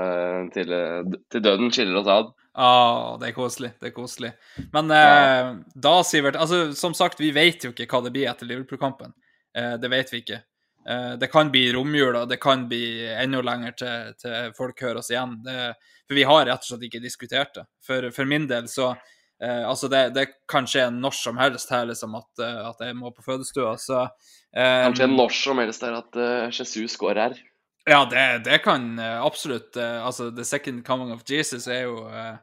Til, til døden skiller oss ad. Ah, det er koselig. Det er koselig. Men eh, da, Sivert altså, Som sagt, vi vet jo ikke hva det blir etter Liverpool-kampen. Eh, det vet vi ikke. Eh, det kan bli romjula, det kan bli enda lenger til, til folk hører oss igjen. Det, for vi har rett og slett ikke diskutert det. For, for min del så eh, Altså, det, det kan skje når som helst her, liksom, at, eh, at jeg må på fødestua, så eh, Kanskje når som helst her at uh, Jesus går her. Ja, det, det kan eh, absolutt eh, Altså, the second coming of Jesus er jo eh,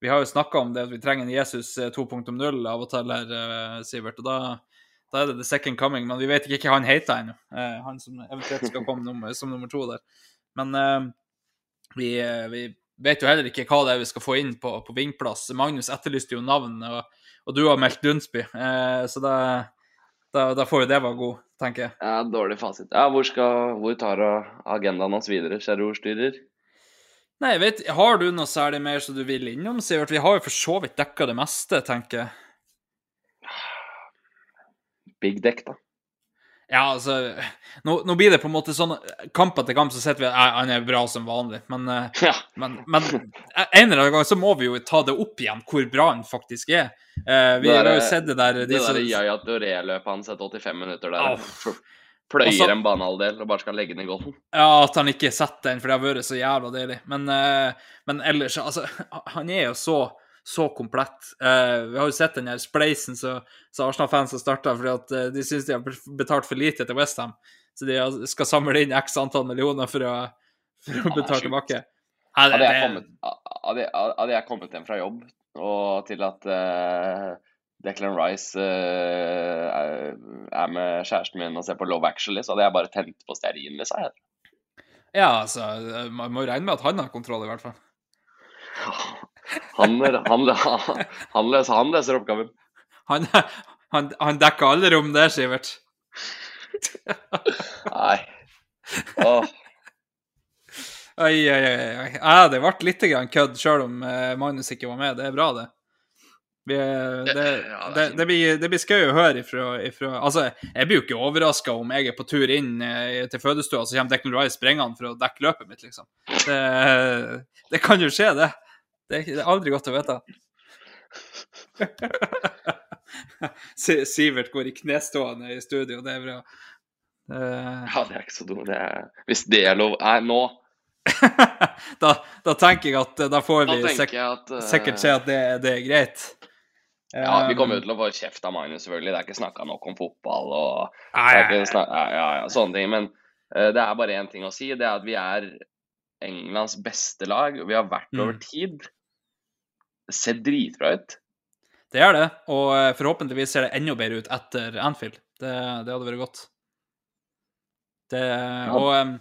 Vi har jo snakka om det at vi trenger en Jesus eh, 2.0 av og til her, Sivert. Og da, da er det the second coming, men vi vet ikke hva han heter ennå. eh, han som eventuelt skal komme <laughs> nummer, som nummer to der. Men vi, vi vet jo heller ikke hva det er vi skal få inn på, på vingplass. Magnus etterlyste jo navn, og, og du har meldt Dunsby, eh, så da, da, da får jo det være god, tenker jeg. Ja, dårlig fasit. Ja, hvor, skal, hvor tar agendaen oss videre, kjære ordstyrer? Nei, jeg vet, Har du noe særlig mer som du vil innom, Sivert? Vi har jo for så vidt dekka det meste, tenker jeg. Big deck, da. Ja, altså Nå, nå blir det på en måte sånn Kamp etter kamp så sitter vi han er bra som vanlig, men, eh, <laughs> Ja. men, men en eller annen gang så må vi jo ta det opp igjen, hvor bra han faktisk er. Eh, vi har jo sett det der Det de Det der Yaya Doré-løpet hans etter 85 minutter der. Oh. Pløyer Også- en banehalvdel og bare skal legge den i golden. Ja, at han ikke setter den, for det har vært så jævla deilig. Men, eh, men ellers, altså Han er jo så, så komplett. Uh, vi har jo sett den her spleisen som Arsenal-fans har starta fordi at eh, de syns de har betalt for lite til Westham. Så de skal samle inn x antall millioner for å, for å betale tilbake. Ja, det, Hadde jeg, kommet, hadde, hadde jeg kommet hjem fra jobb og til at uh, Declan Rice uh, er- med kjæresten min og ser på Love Actually, så hadde jeg bare tent på stearinlys. jeg. ja, altså Man må regne med at han har kontroll, i hvert fall. Han, han, han, løser, han løser oppgaven. Han, han, han dekker alle rom der, Sivert. Nei. Åh, Oi, oi, oi. Ja, det ble litt kødd, sjøl om eh, Magnus ikke var med. Det er bra, det. Vi, eh, det, det, det blir, det blir skøy å høre ifra, ifra Altså, jeg blir jo ikke overraska om jeg er på tur inn eh, til fødestua, så kommer Declan Rice springende for å dekke løpet mitt, liksom. Det, det kan jo skje, det. Det er, det er aldri godt å vite. <laughs> Sivert går i knestående i studio, det er bra. Uh... ja, det er ikke så dumt. Hvis det er lov Nei, nå <laughs> da, da tenker jeg at eh, da får da vi sek at uh... sikkert se at det, det er greit. Ja, vi kommer jo til å få kjeft av Magnus, selvfølgelig. Det er ikke snakka nok om fotball og Nei, det er nei, ikke snak, ja, ja, ja, sånne ting. Men uh, det er bare én ting å si. Det er at vi er Englands beste lag, og vi har vært Mm. over tid. Ser dritbra ut. Det gjør det, og eh, forhåpentligvis ser det enda bedre ut etter Anfield. Det, det hadde vært godt. Det, og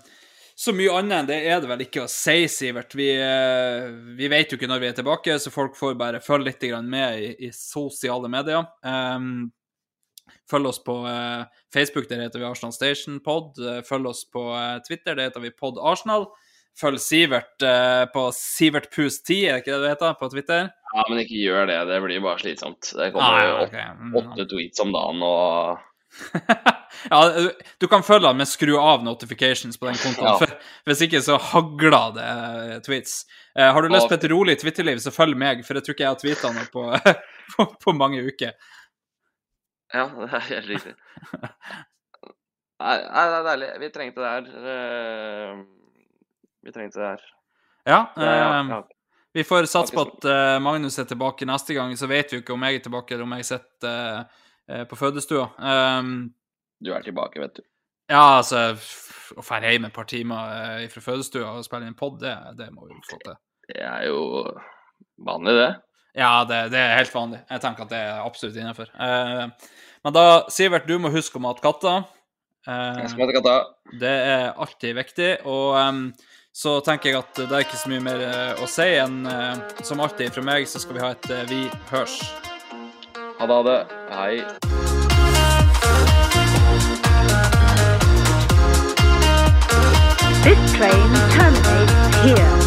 så mye annet enn det er det vel ikke å si, Sivert. Vi, eh, vi vet jo ikke når vi er tilbake, så folk får bare følge litt med i, i sosiale medier. Um, følg oss på eh, Facebook, der heter vi Arsenal Station Pod. Følg oss på Twitter, der heter vi Pod Arsenal. Følg Sivert eh, på sivertpus10, er det ikke det det heter, på Twitter? Ja, men ikke gjør det. Det blir bare slitsomt. Det kommer Ah, jo ja, åt- ok. Mm. åtte tweets om dagen og <laughs> ja, du- du kan følge han, med skru av notifications på den kontoen. Ja. Hvis ikke så hagler det eh, tweets. Eh, har du lyst på et rolig Twitterliv, så følg meg, for jeg tror ikke jeg har tweeta noe på, <laughs> på, på mange uker. Ja, <laughs> det er helt riktig. Nei, nei, det er deilig. Vi trengte det her. Eh, Vi trengte det her. Ja, Det ja, eh, ja. Vi får satse på at eh, Magnus er tilbake neste gang. Så vet vi jo ikke om jeg er tilbake, eller om jeg sitter eh, på fødestua. Um, Du er tilbake, vet du. ja, altså Å dra hjem et par timer eh, fra fødestua og spille inn pod, det, det må vi jo få til. Det er jo vanlig, det. Ja, det, det er helt vanlig. Jeg tenker at det er absolutt innafor. Eh, men da, Sivert, du må huske å mate katter. Eh, Jeg skal mate katter. det er alltid viktig. Og em, så tenker jeg at det er ikke så mye mer eh, å si enn eh, som alltid fra meg, så skal vi ha et eh, Vi hørs. Ha det, ha det. Hei. This train terminates here.